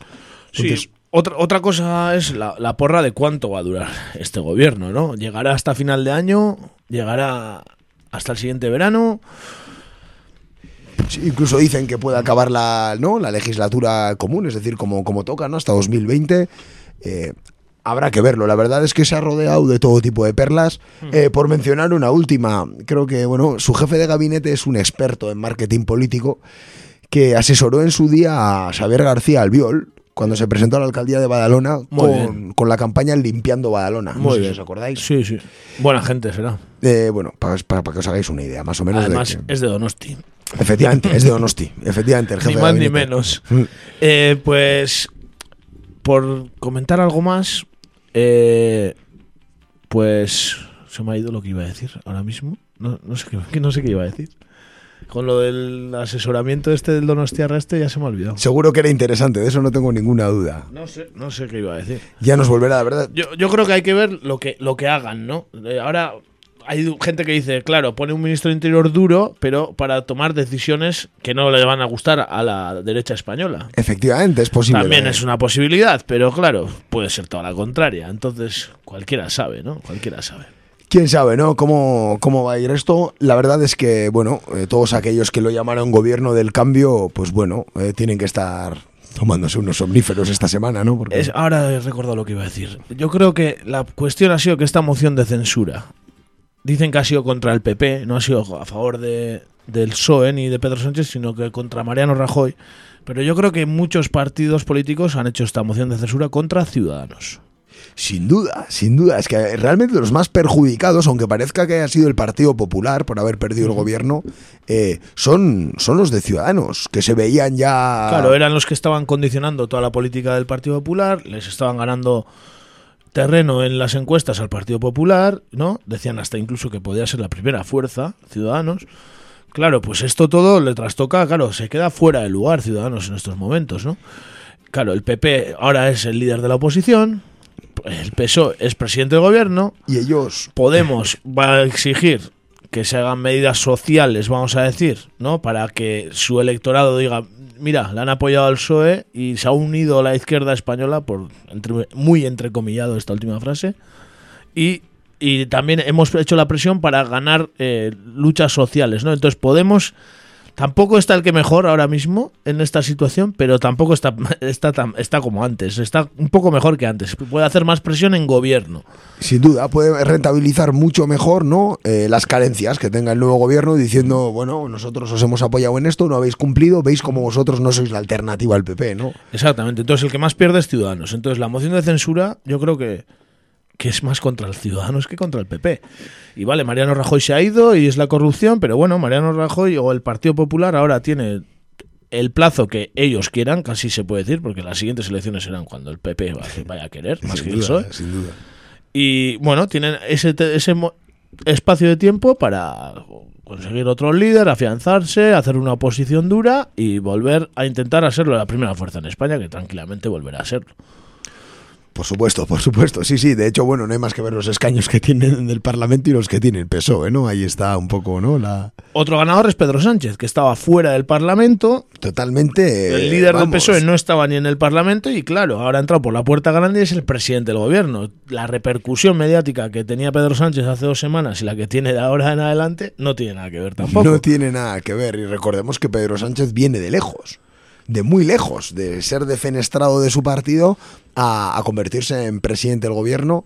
Sí. Otra, otra cosa es la, la porra de cuánto va a durar este gobierno, ¿no? ¿Llegará hasta final de año? ¿Llegará hasta el siguiente verano? Sí, incluso dicen que puede acabar la, ¿no? la legislatura común, es decir, como, como toca, ¿no? Hasta 2020. Eh, habrá que verlo. La verdad es que se ha rodeado de todo tipo de perlas. Eh, por mencionar una última, creo que bueno, su jefe de gabinete es un experto en marketing político que asesoró en su día a Xavier García Albiol cuando se presentó a la alcaldía de Badalona con, con la campaña Limpiando Badalona. No Muy si bien. os acordáis. Sí, sí. Buena gente será. Eh, bueno, para, para- para que os hagáis una idea, más o menos. de Además, que- es de Donosti. efectivamente, es de Donosti. Efectivamente, el jefe Ni de más ni menos. Mm. Eh, pues, por comentar algo más, eh, pues se me ha ido lo que iba a decir ahora mismo. No, no sé, qué, no sé qué iba a decir. Con lo del asesoramiento este del Donostiarra este ya se me ha olvidado. Seguro que era interesante, de eso no tengo ninguna duda. No sé, no sé qué iba a decir. Ya nos volverá, la verdad. Yo, yo creo que hay que ver lo que, lo que hagan, ¿no? Eh, ahora hay gente que dice, claro, pone un ministro de Interior duro, pero para tomar decisiones que no le van a gustar a la derecha española. Efectivamente, es posible. También es una posibilidad, pero claro, puede ser toda la contraria. Entonces, cualquiera sabe, ¿no? Cualquiera sabe. Quién sabe, ¿no? ¿Cómo, cómo va a ir esto? La verdad es que, bueno, eh, todos aquellos que lo llamaron gobierno del cambio, pues bueno, eh, tienen que estar tomándose unos somníferos esta semana, ¿no? Porque Es, ahora he recordado lo que iba a decir. Yo creo que la cuestión ha sido que esta moción de censura dicen que ha sido contra el PP, no ha sido a favor de, del PSOE ni de Pedro Sánchez, sino que contra Mariano Rajoy. Pero yo creo que muchos partidos políticos han hecho esta moción de censura contra Ciudadanos. Sin duda, sin duda. Es que realmente los más perjudicados, aunque parezca que haya sido el Partido Popular por haber perdido el gobierno, eh, son, son los de Ciudadanos, que se veían ya... Claro, eran los que estaban condicionando toda la política del Partido Popular, les estaban ganando terreno en las encuestas al Partido Popular, ¿no? Decían hasta incluso que podía ser la primera fuerza, Ciudadanos. Claro, pues esto todo le trastoca, claro, se queda fuera de lugar Ciudadanos en estos momentos, ¿no? Claro, el PP ahora es el líder de la oposición, el PSOE es presidente del gobierno. Y ellos... Podemos va a exigir que se hagan medidas sociales, vamos a decir, ¿no? Para que su electorado diga, mira, le han apoyado al PSOE y se ha unido a la izquierda española, por entre- muy entrecomillado esta última frase, y, y también hemos hecho la presión para ganar eh, luchas sociales, ¿no? Entonces Podemos tampoco está el que mejor ahora mismo en esta situación, pero tampoco está, está, está como antes, está un poco mejor que antes, puede hacer más presión en gobierno. Sin duda, puede rentabilizar mucho mejor ¿no? Eh, las carencias que tenga el nuevo gobierno diciendo, bueno, nosotros os hemos apoyado en esto, no habéis cumplido, veis como vosotros no sois la alternativa al PP, ¿no? Exactamente. Entonces el que más pierde es Ciudadanos. Entonces la moción de censura yo creo que, que es más contra los ciudadanos que contra el PP. Y vale, Mariano Rajoy se ha ido y es la corrupción, pero bueno, Mariano Rajoy o el Partido Popular ahora tiene el plazo que ellos quieran, casi se puede decir, porque las siguientes elecciones serán cuando el PP va- vaya a querer, más Sin que el duda, PSOE. sin duda. Y bueno, tienen ese, ese espacio de tiempo para conseguir otro líder, afianzarse, hacer una oposición dura y volver a intentar a serlo la primera fuerza en España, que tranquilamente volverá a serlo. Por supuesto, por supuesto. Sí, sí, de hecho, bueno, no hay más que ver los escaños que tienen del Parlamento y los que tiene el PSOE, ¿no? Ahí está un poco, ¿no? La... Otro ganador es Pedro Sánchez, que estaba fuera del Parlamento. Totalmente. El líder del. PSOE no estaba ni en el Parlamento y claro, ahora ha entrado por la puerta grande y es el presidente del gobierno. La repercusión mediática que tenía Pedro Sánchez hace dos semanas y la que tiene de ahora en adelante no tiene nada que ver tampoco. No tiene nada que ver. Y recordemos que Pedro Sánchez viene de lejos, de muy lejos, de ser defenestrado de su partido a, a convertirse en presidente del gobierno.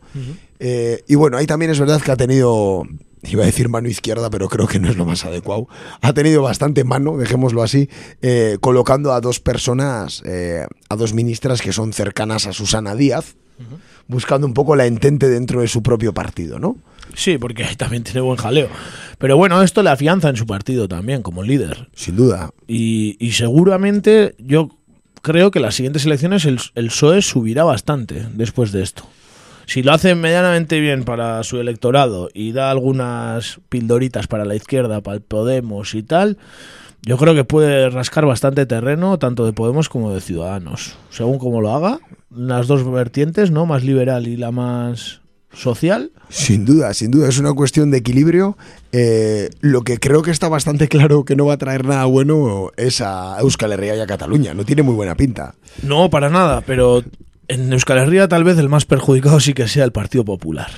Eh, y bueno, ahí también es verdad que ha tenido iba a decir mano izquierda, pero creo que no es lo más adecuado, ha tenido bastante mano, dejémoslo así, eh, colocando a dos personas, eh, a dos ministras que son cercanas a Susana Díaz, buscando un poco la entente dentro de su propio partido, ¿no? Sí, porque ahí también tiene buen jaleo. Pero bueno, esto le afianza en su partido también como líder. Sin duda. Y, y seguramente yo creo que las siguientes elecciones el, el PSOE subirá bastante después de esto. Si lo hace medianamente bien para su electorado y da algunas pildoritas para la izquierda, para el Podemos y tal, yo creo que puede rascar bastante terreno tanto de Podemos como de Ciudadanos. Según como lo haga, las dos vertientes, ¿no? Más liberal y la más social. Sin duda, sin duda, es una cuestión de equilibrio. Eh, lo que creo que está bastante claro que no va a traer nada bueno es a Euskal Herria y a Cataluña. No tiene muy buena pinta. No, para nada, pero en Euskal Herria tal vez el más perjudicado sí que sea el Partido Popular.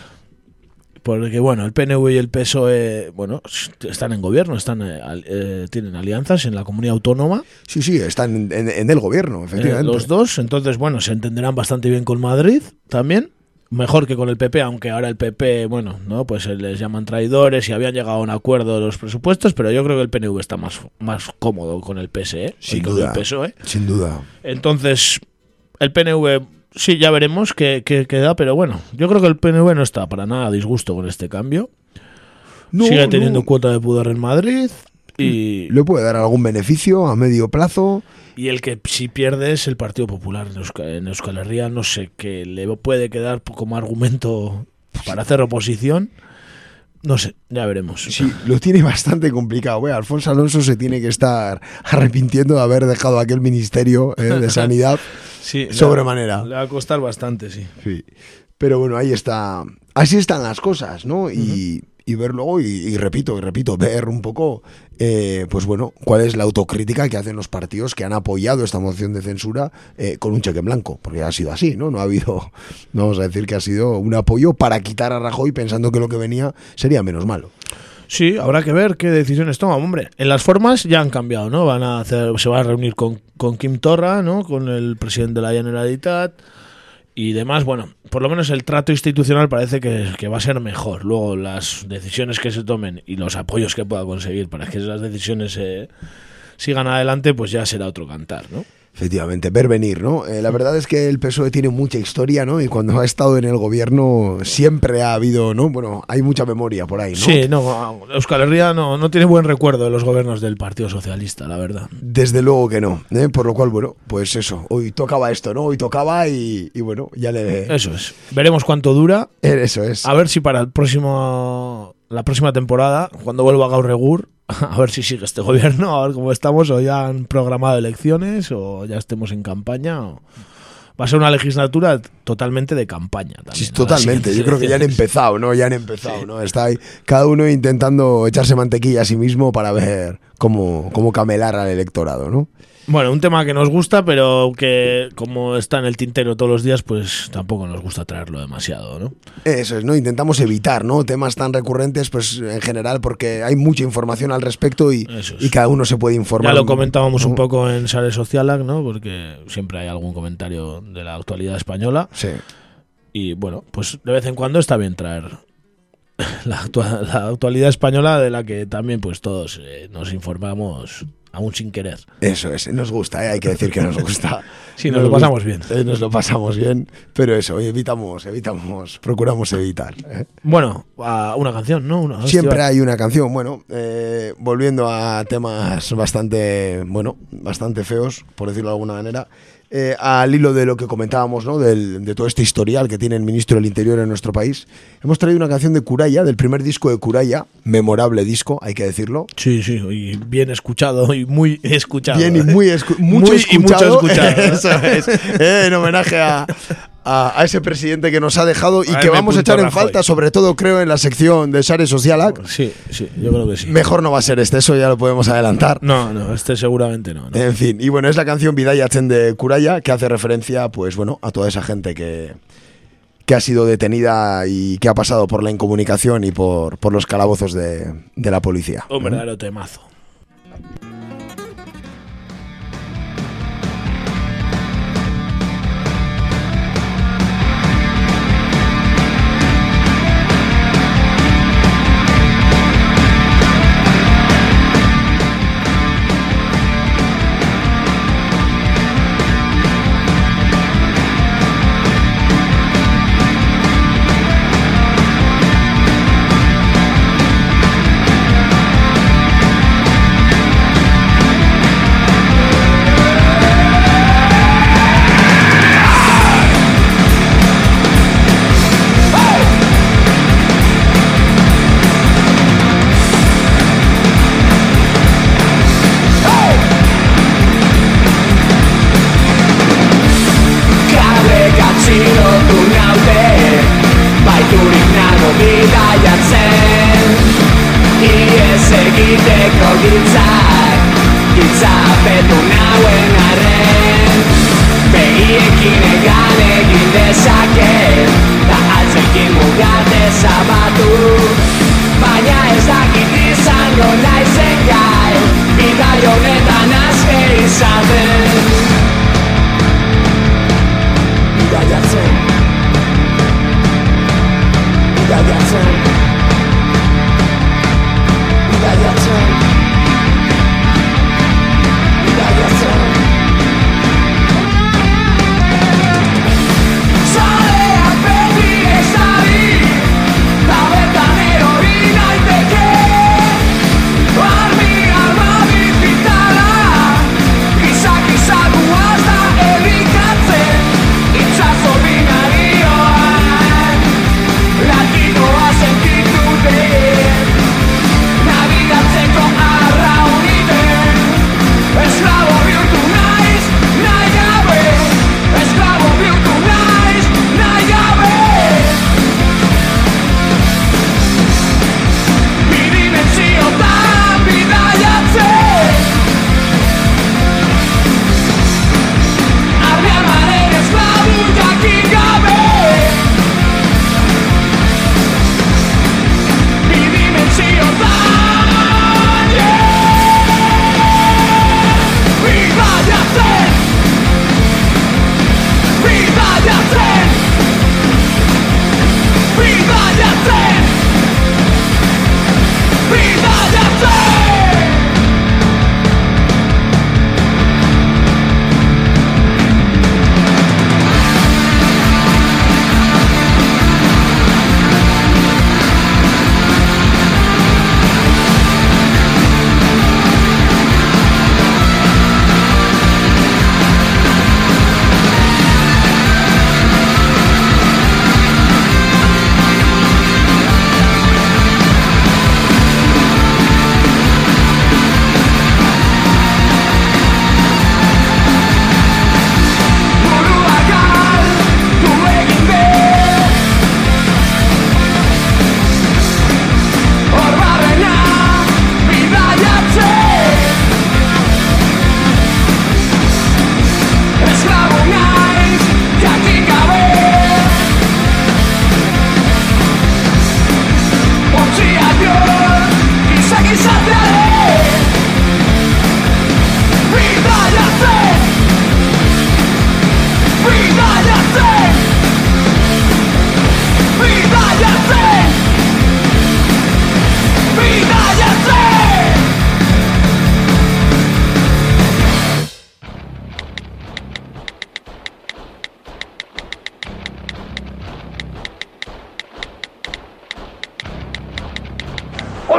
Porque bueno, el PNV y el PSOE, E, bueno, están en gobierno, están eh, eh, tienen alianzas en la comunidad autónoma. Sí, sí, están en, el gobierno, eh, efectivamente. los dos, entonces bueno, se entenderán bastante bien con Madrid también. Mejor que con el PP, aunque ahora el PP, bueno, no, pues les llaman traidores y habían llegado a un acuerdo de los presupuestos, pero yo creo que el PNV está más, más cómodo con el PSE Sin duda. el PSOE. Sin duda. Entonces, el PNV, sí, ya veremos qué, qué queda, pero bueno, yo creo que el PNV no está para nada a disgusto con este cambio. No, Sigue teniendo no. cuota de poder en Madrid y, Le puede dar algún beneficio a medio plazo. y el que si pierde es el Partido Popular en Euskal, en Euskal Herria. No sé qué le puede quedar como argumento para hacer oposición. No sé, ya veremos. Sí, lo tiene bastante complicado. Bueno, Alfonso Alonso se tiene que estar arrepintiendo de haber dejado aquel ministerio eh, de sanidad Sí, sobremanera. Le va a costar bastante, sí. Sí. Pero bueno, ahí está. Así están las cosas, ¿no? Y, y ver luego, y, y repito, y repito, ver un poco, eh, pues bueno, cuál es la autocrítica que hacen los partidos que han apoyado esta moción de censura eh, con un cheque en blanco, porque ha sido así, ¿no? No ha habido, no vamos a decir que ha sido un apoyo para quitar a Rajoy pensando que lo que venía sería menos malo. Sí, habrá que ver qué decisiones toma, hombre. En las formas ya han cambiado, ¿no? Van a hacer, se va a reunir con, con Kim Torra, ¿no? Con el presidente de la Generalitat y demás. Bueno, por lo menos el trato institucional parece que, que va a ser mejor. Luego las decisiones que se tomen y los apoyos que pueda conseguir para que esas decisiones eh, sigan adelante, pues ya será otro cantar, ¿no? Efectivamente, ver venir, ¿no? Eh, la verdad es que el PSOE tiene mucha historia, ¿no? Y cuando ha estado en el gobierno siempre ha habido, ¿no? Bueno, hay mucha memoria por ahí, ¿no? Sí, no, Euskal Herria no, no tiene buen recuerdo de los gobiernos del Partido Socialista, la verdad. Desde luego que no, ¿eh? por lo cual, bueno, pues eso, hoy tocaba esto, ¿no? Hoy tocaba y, y bueno, ya le... Eso es. Veremos cuánto dura. Eso es. A ver si para el próximo la próxima temporada, cuando vuelva Gaurregur, a ver si sigue este gobierno, a ver cómo estamos, o ya han programado elecciones, o ya estemos en campaña. o- Va a ser una legislatura totalmente de campaña también. Sí, totalmente, yo creo que ya han empezado, ¿no? Ya han empezado, ¿no? Está ahí cada uno intentando echarse mantequilla a sí mismo para ver cómo, cómo camelar al electorado, ¿no? Bueno, un tema que nos gusta, pero que como está en el tintero todos los días, pues tampoco nos gusta traerlo demasiado, ¿no? Eso es, ¿no? Intentamos evitar, ¿no? Temas tan recurrentes, pues en general, porque hay mucha información al respecto y, y cada uno se puede informar. Ya lo comentábamos un poco en Sare Socialac, ¿no? Porque siempre hay algún comentario de la actualidad española. Sí. Y bueno, pues de vez en cuando está bien traer la, actua- la actualidad española de la que también pues todos eh, nos informamos aún sin querer. Eso es, nos gusta, ¿eh? hay que decir que nos gusta. Sí, nos lo pasamos bien. eh, nos lo pasamos bien, pero eso, evitamos, evitamos, procuramos evitar. ¿eh? Bueno, una canción, ¿no? Una- Siempre hay una canción, bueno, volviendo a temas bastante, bueno, bastante feos, por decirlo de alguna manera, eh, al hilo de lo que comentábamos, ¿no? Del- de todo este historial que tiene el ministro del Interior en nuestro país, hemos traído una canción de Curaya, del primer disco de Curaya, memorable disco, hay que decirlo. Sí, sí, y bien escuchado y muy escuchado. Bien y ¿eh? muy, escu- mucho Muy y mucho escuchado. escuchado. Eso es. Eh, en homenaje a, a- a ese presidente que nos ha dejado y A que vamos a echar en Rajoy. falta, sobre todo creo en la sección de Sare Socialac. Sí, sí, yo creo que sí. Mejor no va a ser este, eso ya lo podemos adelantar. No, no, este seguramente no. no. En fin, y bueno, es la canción Vidaya Chen de Curaya que hace referencia, pues bueno, a toda esa gente que, que ha sido detenida y que ha pasado por la incomunicación y por, por los calabozos de, de la policía. Un verdadero temazo. gertatu Baina ez dakit izango naizen gai Bitaio honetan azke izaten.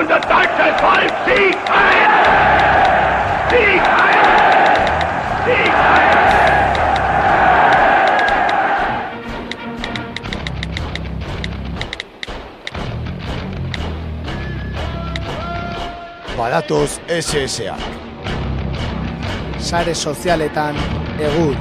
und das SSA. Sare sozialetan egur.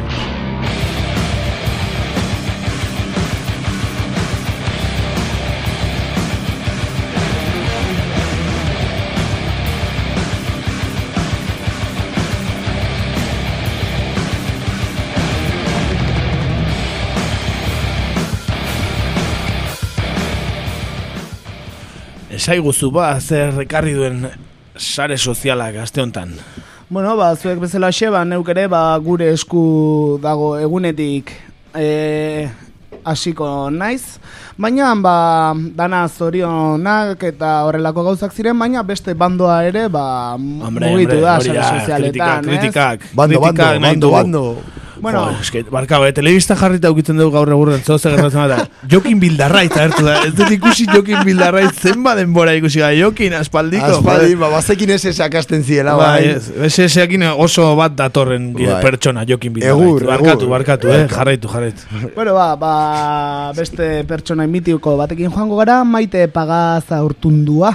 Esaiguzu ba, zer ekarri duen sare sozialak aste. Bueno, ba, zuek bezala xe, ba, neuk ere, ba, gure esku dago egunetik e, hasiko naiz. Baina, ba, dana zorionak eta horrelako gauzak ziren, baina beste bandoa ere, ba, Hombre, mugitu hombre, da, sare sozialetan, kritikak, kritikak, Bando, bando, bando, bando. Bueno. Jo, eske, barka, be, telebista jarrita ukitzen dugu gaur egurren, zoze gertatzen da. Jokin Bildarraitz agertu da. Ez dut ikusi Jokin Bildarraitz zenba denbora ikusi ga. Jokin, aspaldiko. Aspaldi, joder. ba, bazekin ez esakasten ziela, Bai, bai. ez, SS-ekin oso bat datorren Bai. pertsona Jokin Bildarraitz. Egur, barkatu, egur. barkatu, eh? Jarraitu, jarraitu. Bueno, ba, ba, beste pertsona mitiko batekin joango gara, maite pagaza urtundua,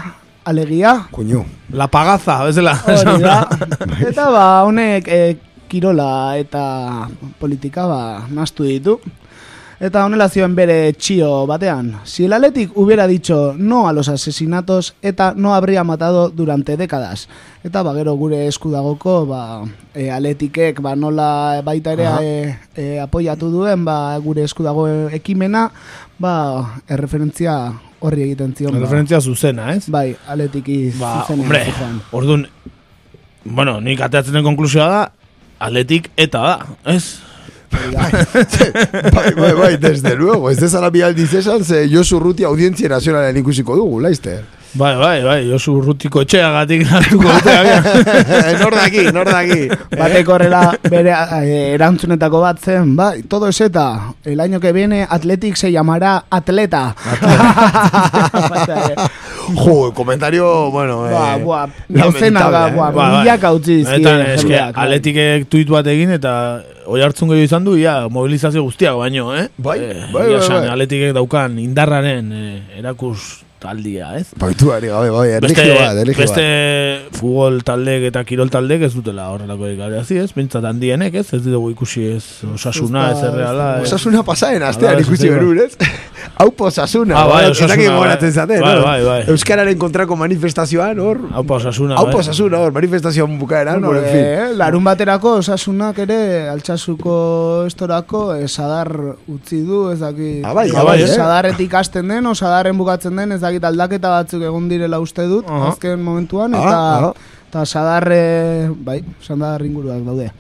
alegia. Kuñu. La pagaza, bezala. Hori da. Eta ba, honek e, kirola eta politika ba, nastu ditu. Eta honela zioen bere txio batean. Si el Athletic hubiera dicho no a los asesinatos eta no habría matado durante décadas. Eta ba, gero gure eskudagoko ba, e, Athleticek ba, nola baita ere e, e, apoiatu duen ba, gure eskudago ekimena ba, erreferentzia horri egiten zion. ba. Referentzia zuzena, ez? Bai, Athletiki Ba, zuzenean hombre, orduan, bueno, nik ateatzen den konklusioa da, atletik eta da, ez? bai, bai, bai, desde luego. Ez dezala bi aldiz esan, ze Josu Ruti audientzia nazionalen ikusiko dugu, laizter. Bai, bai, bai, Josu Urrutiko etxeagatik hartuko dute agian. nor daki, nor daki. Batek horrela bere eh, erantzunetako bat zen, bai, todo es eta, el año que viene Athletic se llamará Atleta. Jo, komentario, bueno, eh, Ba, buah, gauzena, lamentable, ba, eh. milaka utzi dizkie Benetan, eske, jendeak, bai. atletikek tuit bat egin eta oi hartzun gehiago izan du, ia, mobilizazio guztiak baino, eh? Bai, eh, bai, bai, bai. atletikek daukan indarraren eh, erakus taldia, ez? Baituari gabe, bai, erligio bat, erligio beste futbol taldek eta kirol taldek ez dutela horrelako egarazi, ez? Bintzat handienek, ez? Ez dugu ikusi ez osasuna, ez erreala. Osasuna pasaen astean ikusi berun, ez? Haupa osasuna. Ah, bai, bai, Osasuna, ez dakit bai. gogoratzen zaten, Bai, no? bai, bai. Euskararen kontrako manifestazioan, hor. Haupa osasuna, bai. osasuna, hor, manifestazioan bukaeran, Bueno, en fin. eh, larun baterako osasunak ere altxasuko estorako eh, sadar utzi du, ez dakit. Ah, bai, eh, ah, bai, eh. Sadarretik hasten den, o sadarren bukatzen den, ez dakit aldaketa batzuk egon direla uste dut, Aha. azken momentuan, Ah, eta, ah. eta sadarre, bai, sadar inguruak daude.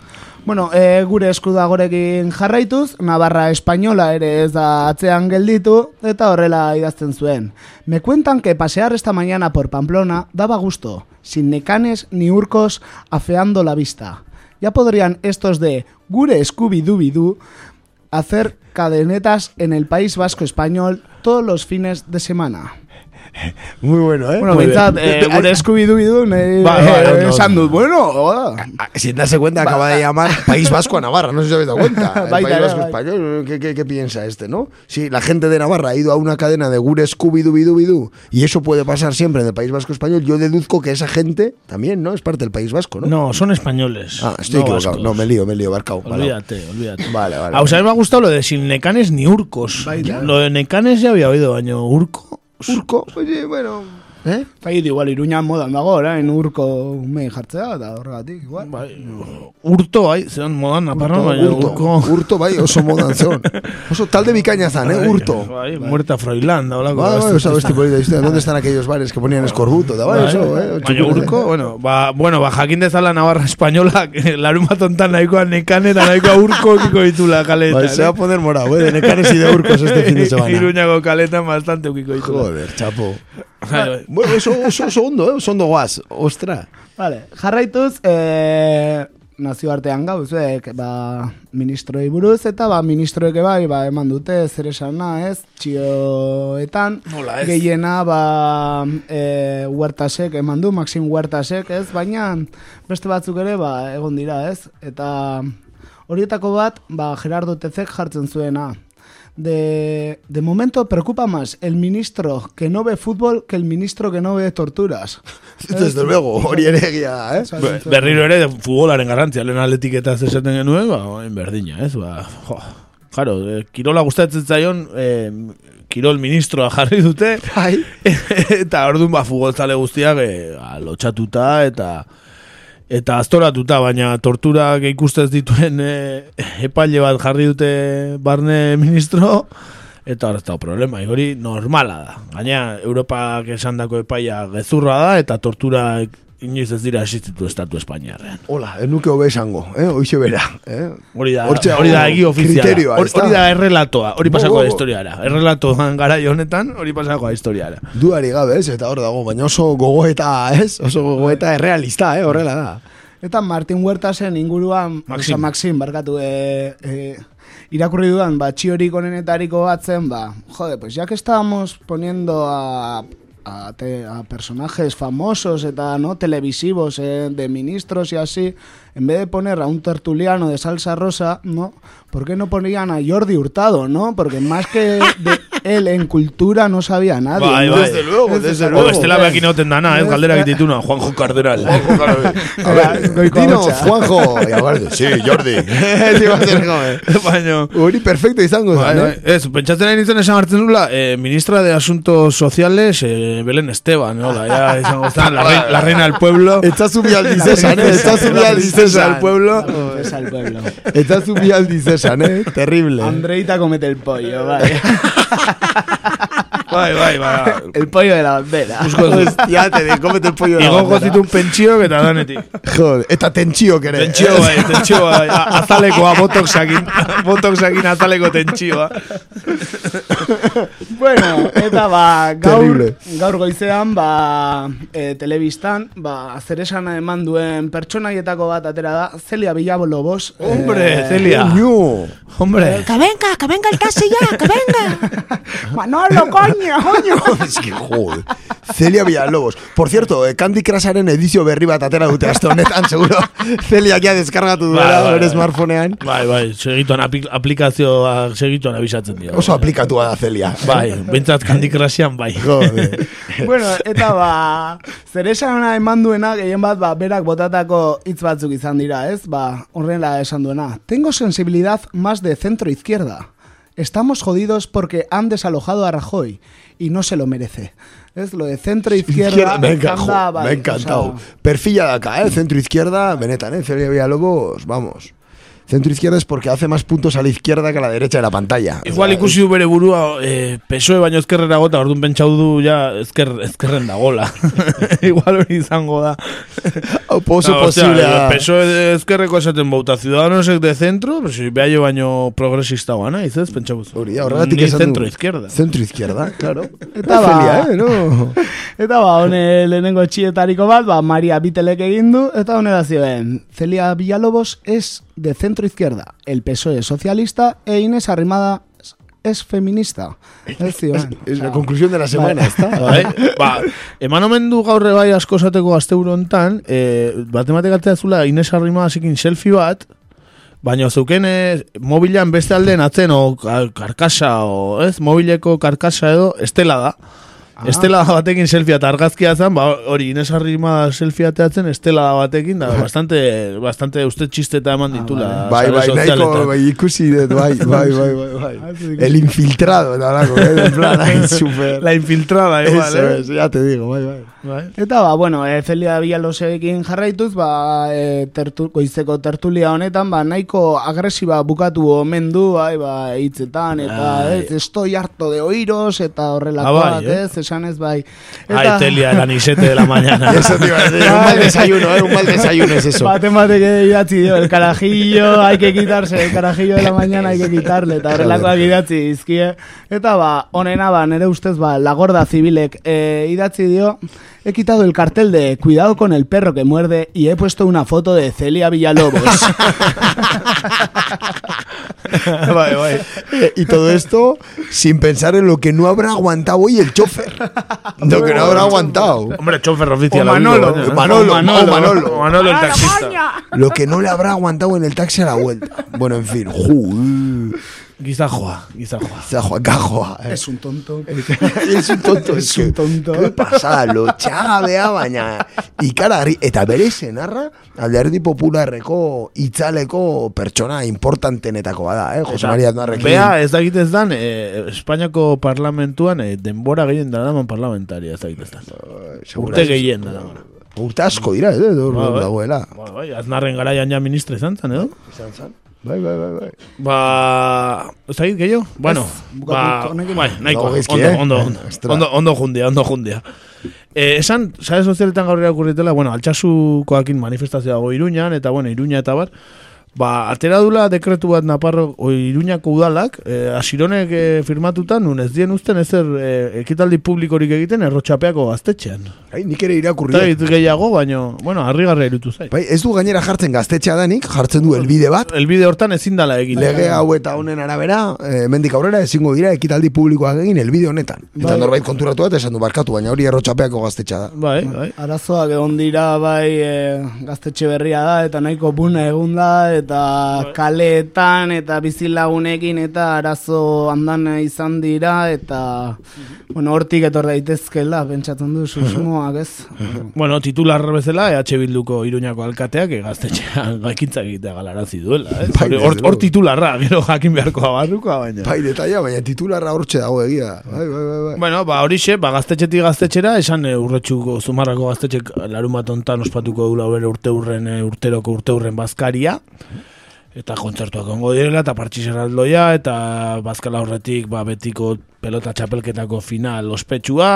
Bueno, e, gure eskudagorekin jarraituz, Navarra Española ere ez da atzean gelditu, eta horrela idazten zuen. Me cuentan que pasear esta mañana por Pamplona daba gusto, sin necanes ni urcos afeando la vista. Ya podrían estos de Gure Scooby-Dooby-Doo hacer cadenetas en el País Vasco Español todos los fines de semana. Muy bueno, eh? Bueno, Muy behintzat, eh, gure nahi- eh, esan dut, bueno, hola. Sin darse cuenta, acaba de llamar País Vasco a Navarra, no sé si habéis dado cuenta. El País Vasco. Español, ¿qué, qué, qué piensa este, no? Si la gente de Navarra ha ido a una cadena de Gure Doo y eso puede pasar siempre en el País Vasco Español, yo deduzco que esa gente también, ¿no? Es parte del País Vasco, ¿no? No, son españoles. Ah, estoy no equivocado. vascos. No, me lío, me lío, barcao. Vale. Olvídate, olvídate. Vale, vale. A usted me ha gustado lo de sin necanes ni urcos. Lo de necanes ya había oído, baino urco. Urco, oye, bueno... Eh? Zait, igual, iruñan modan dago, orain urko me jartzea, eta horregatik, igual. Urto, bai, zean modan, aparra, baina urto, urko. urto, bai, oso modan zeon. Oso talde bikaina zan, eh, urto. Bai, muerta Froilán, da holako. Bai, bai, oso besti polita, ¿viste? ¿Dónde están aquellos bares que ponían escorbuto? Da, bai, Bai, eso, bai. eh. Baina urko, bueno, ba, bueno, ba, jakin dezala Navarra Española, larun bat ontan nahikoa nekane eta nahikoa urko kiko ditula kaletan. Bai, se va a poner morado, eh, de necanes y de urcos este fin de semana. Iruñako kaletan bastante ukiko ditula. Joder, chapo. Bai, bai. Bueno, oso, oso, oso ondo, eh, oso ondo guaz. Ostra. Vale, jarraituz, eh, nazioartean gauzek, ba, ministroei buruz, eta ba, ministroek bai, ba, eman dute, zer esana, ez, txioetan, Nola ez? gehiena, ba, e, huertasek eman du, Maxim Huertasek, ez, baina beste batzuk ere, ba, egon dira, ez, eta horietako bat, ba, Gerardo Tezek jartzen zuena, de, de momento preocupa más el ministro que no ve fútbol que el ministro que no ve torturas. Desde luego, hori ere egia, eh? Be- Berriro ere futbolaren garrantzia, lehen atletik eta esaten genuen, ba, orain berdina, ez, ba, jo. Claro, eh, kirola gustatzen zaion, eh, kirol ministroa jarri dute, eta orduan ba, futbolzale guztiak eh, lotxatuta eta eta aztoratuta, baina torturak ikustez dituen eh, epaile bat jarri dute barne ministro, eta hor ez problema, hori normala da. Gaina, Europak esandako epaia gezurra da, eta tortura inoiz ez dira existitu estatu Espainiarrean. Hola, ez nuke hobe esango, eh? Hoxe bera, eh? Hori da, Hortxe hori da egi ofiziala. Hori, hori da errelatoa, hori pasako da historiara. Errelatoan gara honetan, hori pasako da historiara. Duari gabe, ez? Eta hor dago, baina oso gogoeta, ez? Oso gogoeta errealista, eh? Horrela da. Eta Martin Huertasen inguruan, Maxim. Maxim, Maxim barkatu, e, e, irakurri dudan, ba, txiorik onenetariko batzen, ba, jode, pues ya que estábamos poniendo a, a, te- a personajes famosos eta no televisivos eh, de ministros y así, en vez de poner a un tertuliano de salsa rosa, ¿no? ¿Por qué no ponían a Jordi Hurtado, no? Porque más que de él en cultura no sabía nadie. Bai, ¿no? bai. Desde luego, desde O bestela beak inoten dana, ez, galdera egitituna, Juanjo Cardenal. A ver, Tino, Juanjo, sí, Jordi. Sí, va a ser joven. Baina... Hori perfecto izango zen, bai. eh? Ez, pentsatzen nahi nintzen esan hartzen nula, eh, ministra de Asuntos Sociales, eh, Belén Esteban, hola, izango zen, la, rei- la reina del pueblo. Etzazu bi aldiz esan, eh? Etzazu bi Cesan, al pueblo. Claro, al pueblo. Está su al Cesan, ¿eh? Terrible. Andreita comete el pollo, vale. Bai, bai, bai. El pollo de la bandera. Hostia, te de cómete el pollo de la Igo bandera. zitun pentsio eta danetik. Joder, eta tentsio ere. Tentsio bai, tentsio bai. A- Azalekoa, botoxakin. Botoxakin azaleko tentsioa. Bueno, eta ba, gaur, Terrible. gaur goizean, ba, e, telebistan, ba, zer esan eman duen pertsonaietako bat atera da, Celia Villalobos. Hombre, Celia. Coño. Hombre. Que venga, que venga el taxi ya, que venga. Manolo, coño, que, joder. Celia Villalobos. Por cierto, eh, Candy Crusharen edizio berri bat atera dute aste honetan, seguro. Celia ya deskargatu duela Bai, bai, bere bai. smartphonean. Bai, bai, segituan apli- aplikazioa segituan abisatzen dira. Oso aplikatua da Celia. Bai, bintzat Candy Crushean bai. Joder. bueno, eta ba, zer esan eman duena, gehien bat, ba, berak botatako hitz batzuk izan dira, ez? Ba, horrela esan duena. Tengo sensibilidad más de centro-izquierda. Estamos jodidos porque han desalojado a Rajoy y no se lo merece. Es lo de centro-izquierda. Me, enca- jo, anda, bai, me ha encantado. o sea, Perfilla de acá, ¿eh? Centro izquierda, benetan, ¿eh? Villalobos, vamos. Centro izquierda es porque hace más puntos a la izquierda que a la derecha de la pantalla. Igual ikusi du bere burua eh, PSOE baino ezkerrera gota, orduan pentsau du ja ezker, ezkerren dagola. Igual hori izango da. oso Ah, hostia, posible da. PSOE de ezkerreko esaten bauta, Ciudadanosek de centro, pues, si beha jo baino progresista guana, izez, pentsau zu. Hori da, horregatik esan centro izquierda. Centro izquierda, claro. Eta ba, Celia, ¿eh? No. Eta ba, hone lehenengo txietariko bat, ba, Maria Bitelek egin du, eta hone da zioen, Celia Villalobos es de centro izquierda, el PSOE es socialista e Inés Arrimada es feminista. Ez zioen. Es la conclusión de la semana, está. Ba, eman omen du gaur bai asko esateko asteuro hontan, eh, batematek atea zula Ines Arrimazikin selfie bat, baina zeuken mobilan beste alden atzen, o ka- karkasa, o ez, mobileko karkasa edo, estela da. Estela batekin selfie eta argazkia zen, ba, hori Ines Arrima selfie ateatzen estela batekin, da, bastante, bastante uste txisteta eman ditula. Bai, sare bai, nahiko, bai, ikusi dut, bai, bai, bai, bai, bai. El infiltrado, eta lako, eh, en plan, ahí, super. La infiltrada, igual, Eso eh? es, ya te digo, bai, bai. Bai. Eta ba, bueno, e, Celia Villalosekin jarraituz, ba, e, tertu, goizeko tertulia honetan, ba, nahiko agresiba bukatu omen du, bai, ba, hitzetan, eta, Ai. ez, estoy harto de oiros, eta Ah, horrelakoak, bai, eh? ez, esan ez, bai. Ay, Telia, el anisete de la mañana. Eso te iba a decir, un mal desayuno, eh, un mal desayuno es eso. Baten batek idatzi dio, el carajillo hay que quitarse, el carajillo de la mañana hay que quitarle, eta horrelakoak idatzi dizkie. Eta ba, honena ba, nere ustez ba, la gorda zibilek e, idatzi dio, he quitado el cartel de cuidado con el perro que muerde y he puesto una foto de Celia Villalobos. bai. Eh, Y todo esto sin pensar en lo que no habrá aguantado hoy el chofer. Lo que no habrá aguantado. Hombre, chofer oficial. O Manolo, amigo. Manolo, O Manolo, o Manolo. o Manolo, el taxista. Lo que no le habrá aguantado en el taxi a la vuelta. Bueno, en fin. Ju, Gizajoa, gizajoa. Gizajoa, gajoa. eh. es un tonto. es un tonto. Es un tonto. Qué pasada, lo txagabea baina. Ikaragarri, eta bere senarra, alderdi popularreko itzaleko pertsona importantenetako bada, eh? Jose María Aznarrekin. Bea, ez dakit ez dan, eh, Espainiako parlamentuan eh, denbora gehien daraman parlamentaria, ez dakit ez dan. Urte gehien daraman. Urte asko dira, eh? Dor, Ba, bai. dagoela. Ba, bai, aznarren garaian ja ministre izan zen, edo? Izan zan. Bai, bai, bai, bai. Ba, ez dakit gehiago? Bueno, ba, bai, nahiko, ondo, eh? ondo, ondo, ondo, ondo jundia, ondo jundia. Eh, esan, sare sozialetan gaur irakurritela, bueno, altxasukoakin manifestazioa dago Iruñan, eta bueno, Iruña eta bar, ba, atera dula dekretu bat Naparro, o Iruñako udalak, eh, asironek eh, firmatuta, nun ez dien usten ezer eh, ekitaldi publikorik egiten errotxapeako gaztetxean. Bai, nik ere irakurri. Eta dit gehiago, baino, bueno, harrigarria irutu zait. Bai, ez du gainera jartzen gaztetxea danik, jartzen du elbide bat. Elbide hortan ezin dala egin. Lege hau eta honen arabera, eh, mendik aurrera ezingo dira ekitaldi publikoak egin elbide honetan. Eta Bai. norbait konturatu bat esan du barkatu, baina hori errotxapeako gaztetxea da. Bai, bai. Arazoak egon dira bai e, gaztetxe berria da eta nahiko buna egun da eta kaleetan eta bizilagunekin eta arazo andan izan dira eta bueno, hortik etor daitezkela pentsatzen du susmoak ez Bueno, titular bezala, EH Bilduko Iruñako alkateak eh, gaztetxean gaikintza egitea galarazi duela. Eh? Bai, hor, titularra, gero jakin beharko abarrukoa baina. Bai, detaila, baina titularra hortxe dago egia. Bai, bai, bai, bai. Bueno, ba, horixe, ba, gaztetxetik gaztetxera, esan e, urretxuko zumarrako gaztetxek larun bat ontan ospatuko dula bere urte urren, e, urteroko urte urren bazkaria. Eta kontzertuak ongo direla, eta partxizerraldoia, eta bazkala horretik, ba, betiko pelota txapelketako final ospetsua,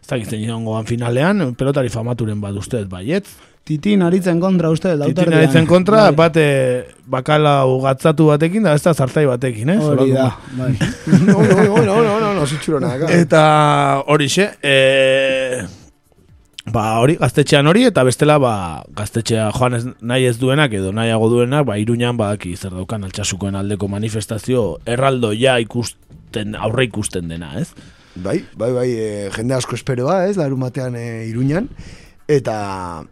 ez dakitzen joangoan finalean, pelotari famaturen bat ustez, baiet. Titin aritzen kontra uste, Titin lauterdean. aritzen kontra, Bai. bate bakala ugatzatu batekin, da ez da zartai batekin, eh? Hori da, bai. no, no, no, no, no, no, no, zitxurona, Eta hori xe, e, ba hori, gaztetxean hori, eta bestela ba, gaztetxea joan ez, nahi ez duenak edo nahiago duenak, ba iruñan badaki zer daukan altxasukoen aldeko manifestazio erraldoia ikusten, aurre ikusten dena, ez? Bai, bai, bai, e, jende asko esperoa, ez, larun batean e, iruñan, eta,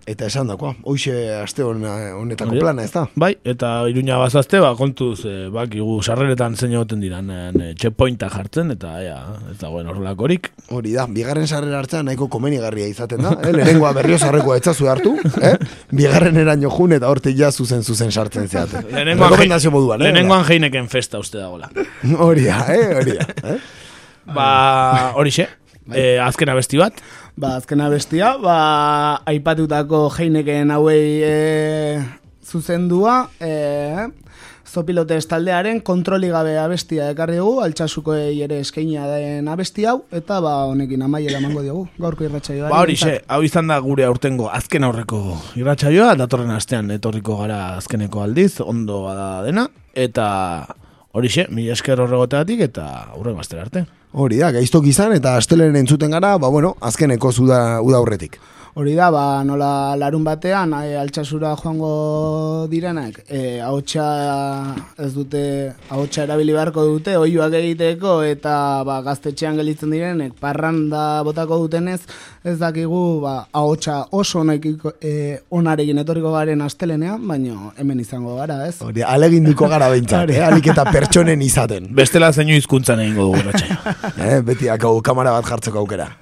eta esan dakoa, hoxe aste hon, honetako Hori. plana, ez da? Bai, eta iruña bazazte, ba, kontuz, e, bakigu sarreretan zein egoten diran, e, checkpointa jartzen, eta ea, ez dagoen horrelakorik. Hori da, bigarren sarrera hartzea nahiko komenigarria izaten da, eh? lehenengoa berrio sarrekoa etzazu hartu, eh? bigarren eraino jun eta hortik ja zuzen zuzen sartzen zeate. Lehenengoan, Rekomendazio moduan, eh? lehenengoan heineken festa uste dagoela. Hori da, eh? hori da. Eh? Ba, hori xe, e, azken abesti bat. Ba, azkena bestia, ba, aipatutako jeineken hauei e, zuzendua, e, Zopilotes taldearen kontroli gabe abestia ekarri dugu, altxasukoei ere eskaina den abesti hau, eta ba, honekin amaiera emango diogu, gaurko irratsaioa. Ba hori xe, hau izan da gure aurtengo azken aurreko irratsaioa, datorren astean etorriko gara azkeneko aldiz, ondo bada dena, eta hori xe, mila esker horregoteatik eta aurrengo astera arte. Hori da, gaiztok izan eta astelen entzuten gara, ba bueno, azkeneko uda, uda aurretik. Hori da, ba, nola larun batean, e, altxasura joango direnak, e, ahotsa ez dute, ahotsa erabili beharko dute, oiuak egiteko, eta ba, gaztetxean gelitzen direnek, parranda botako dutenez, ez dakigu, ba, ahotsa oso onekiko, e, onarekin etorriko garen astelenean, baino hemen izango gara, ez? Hori, aleginduko gara behintzat, eh? alik eta pertsonen izaten. Bestela zeinu hizkuntzan egingo dugu eh, beti akau kamera bat jartzeko aukera.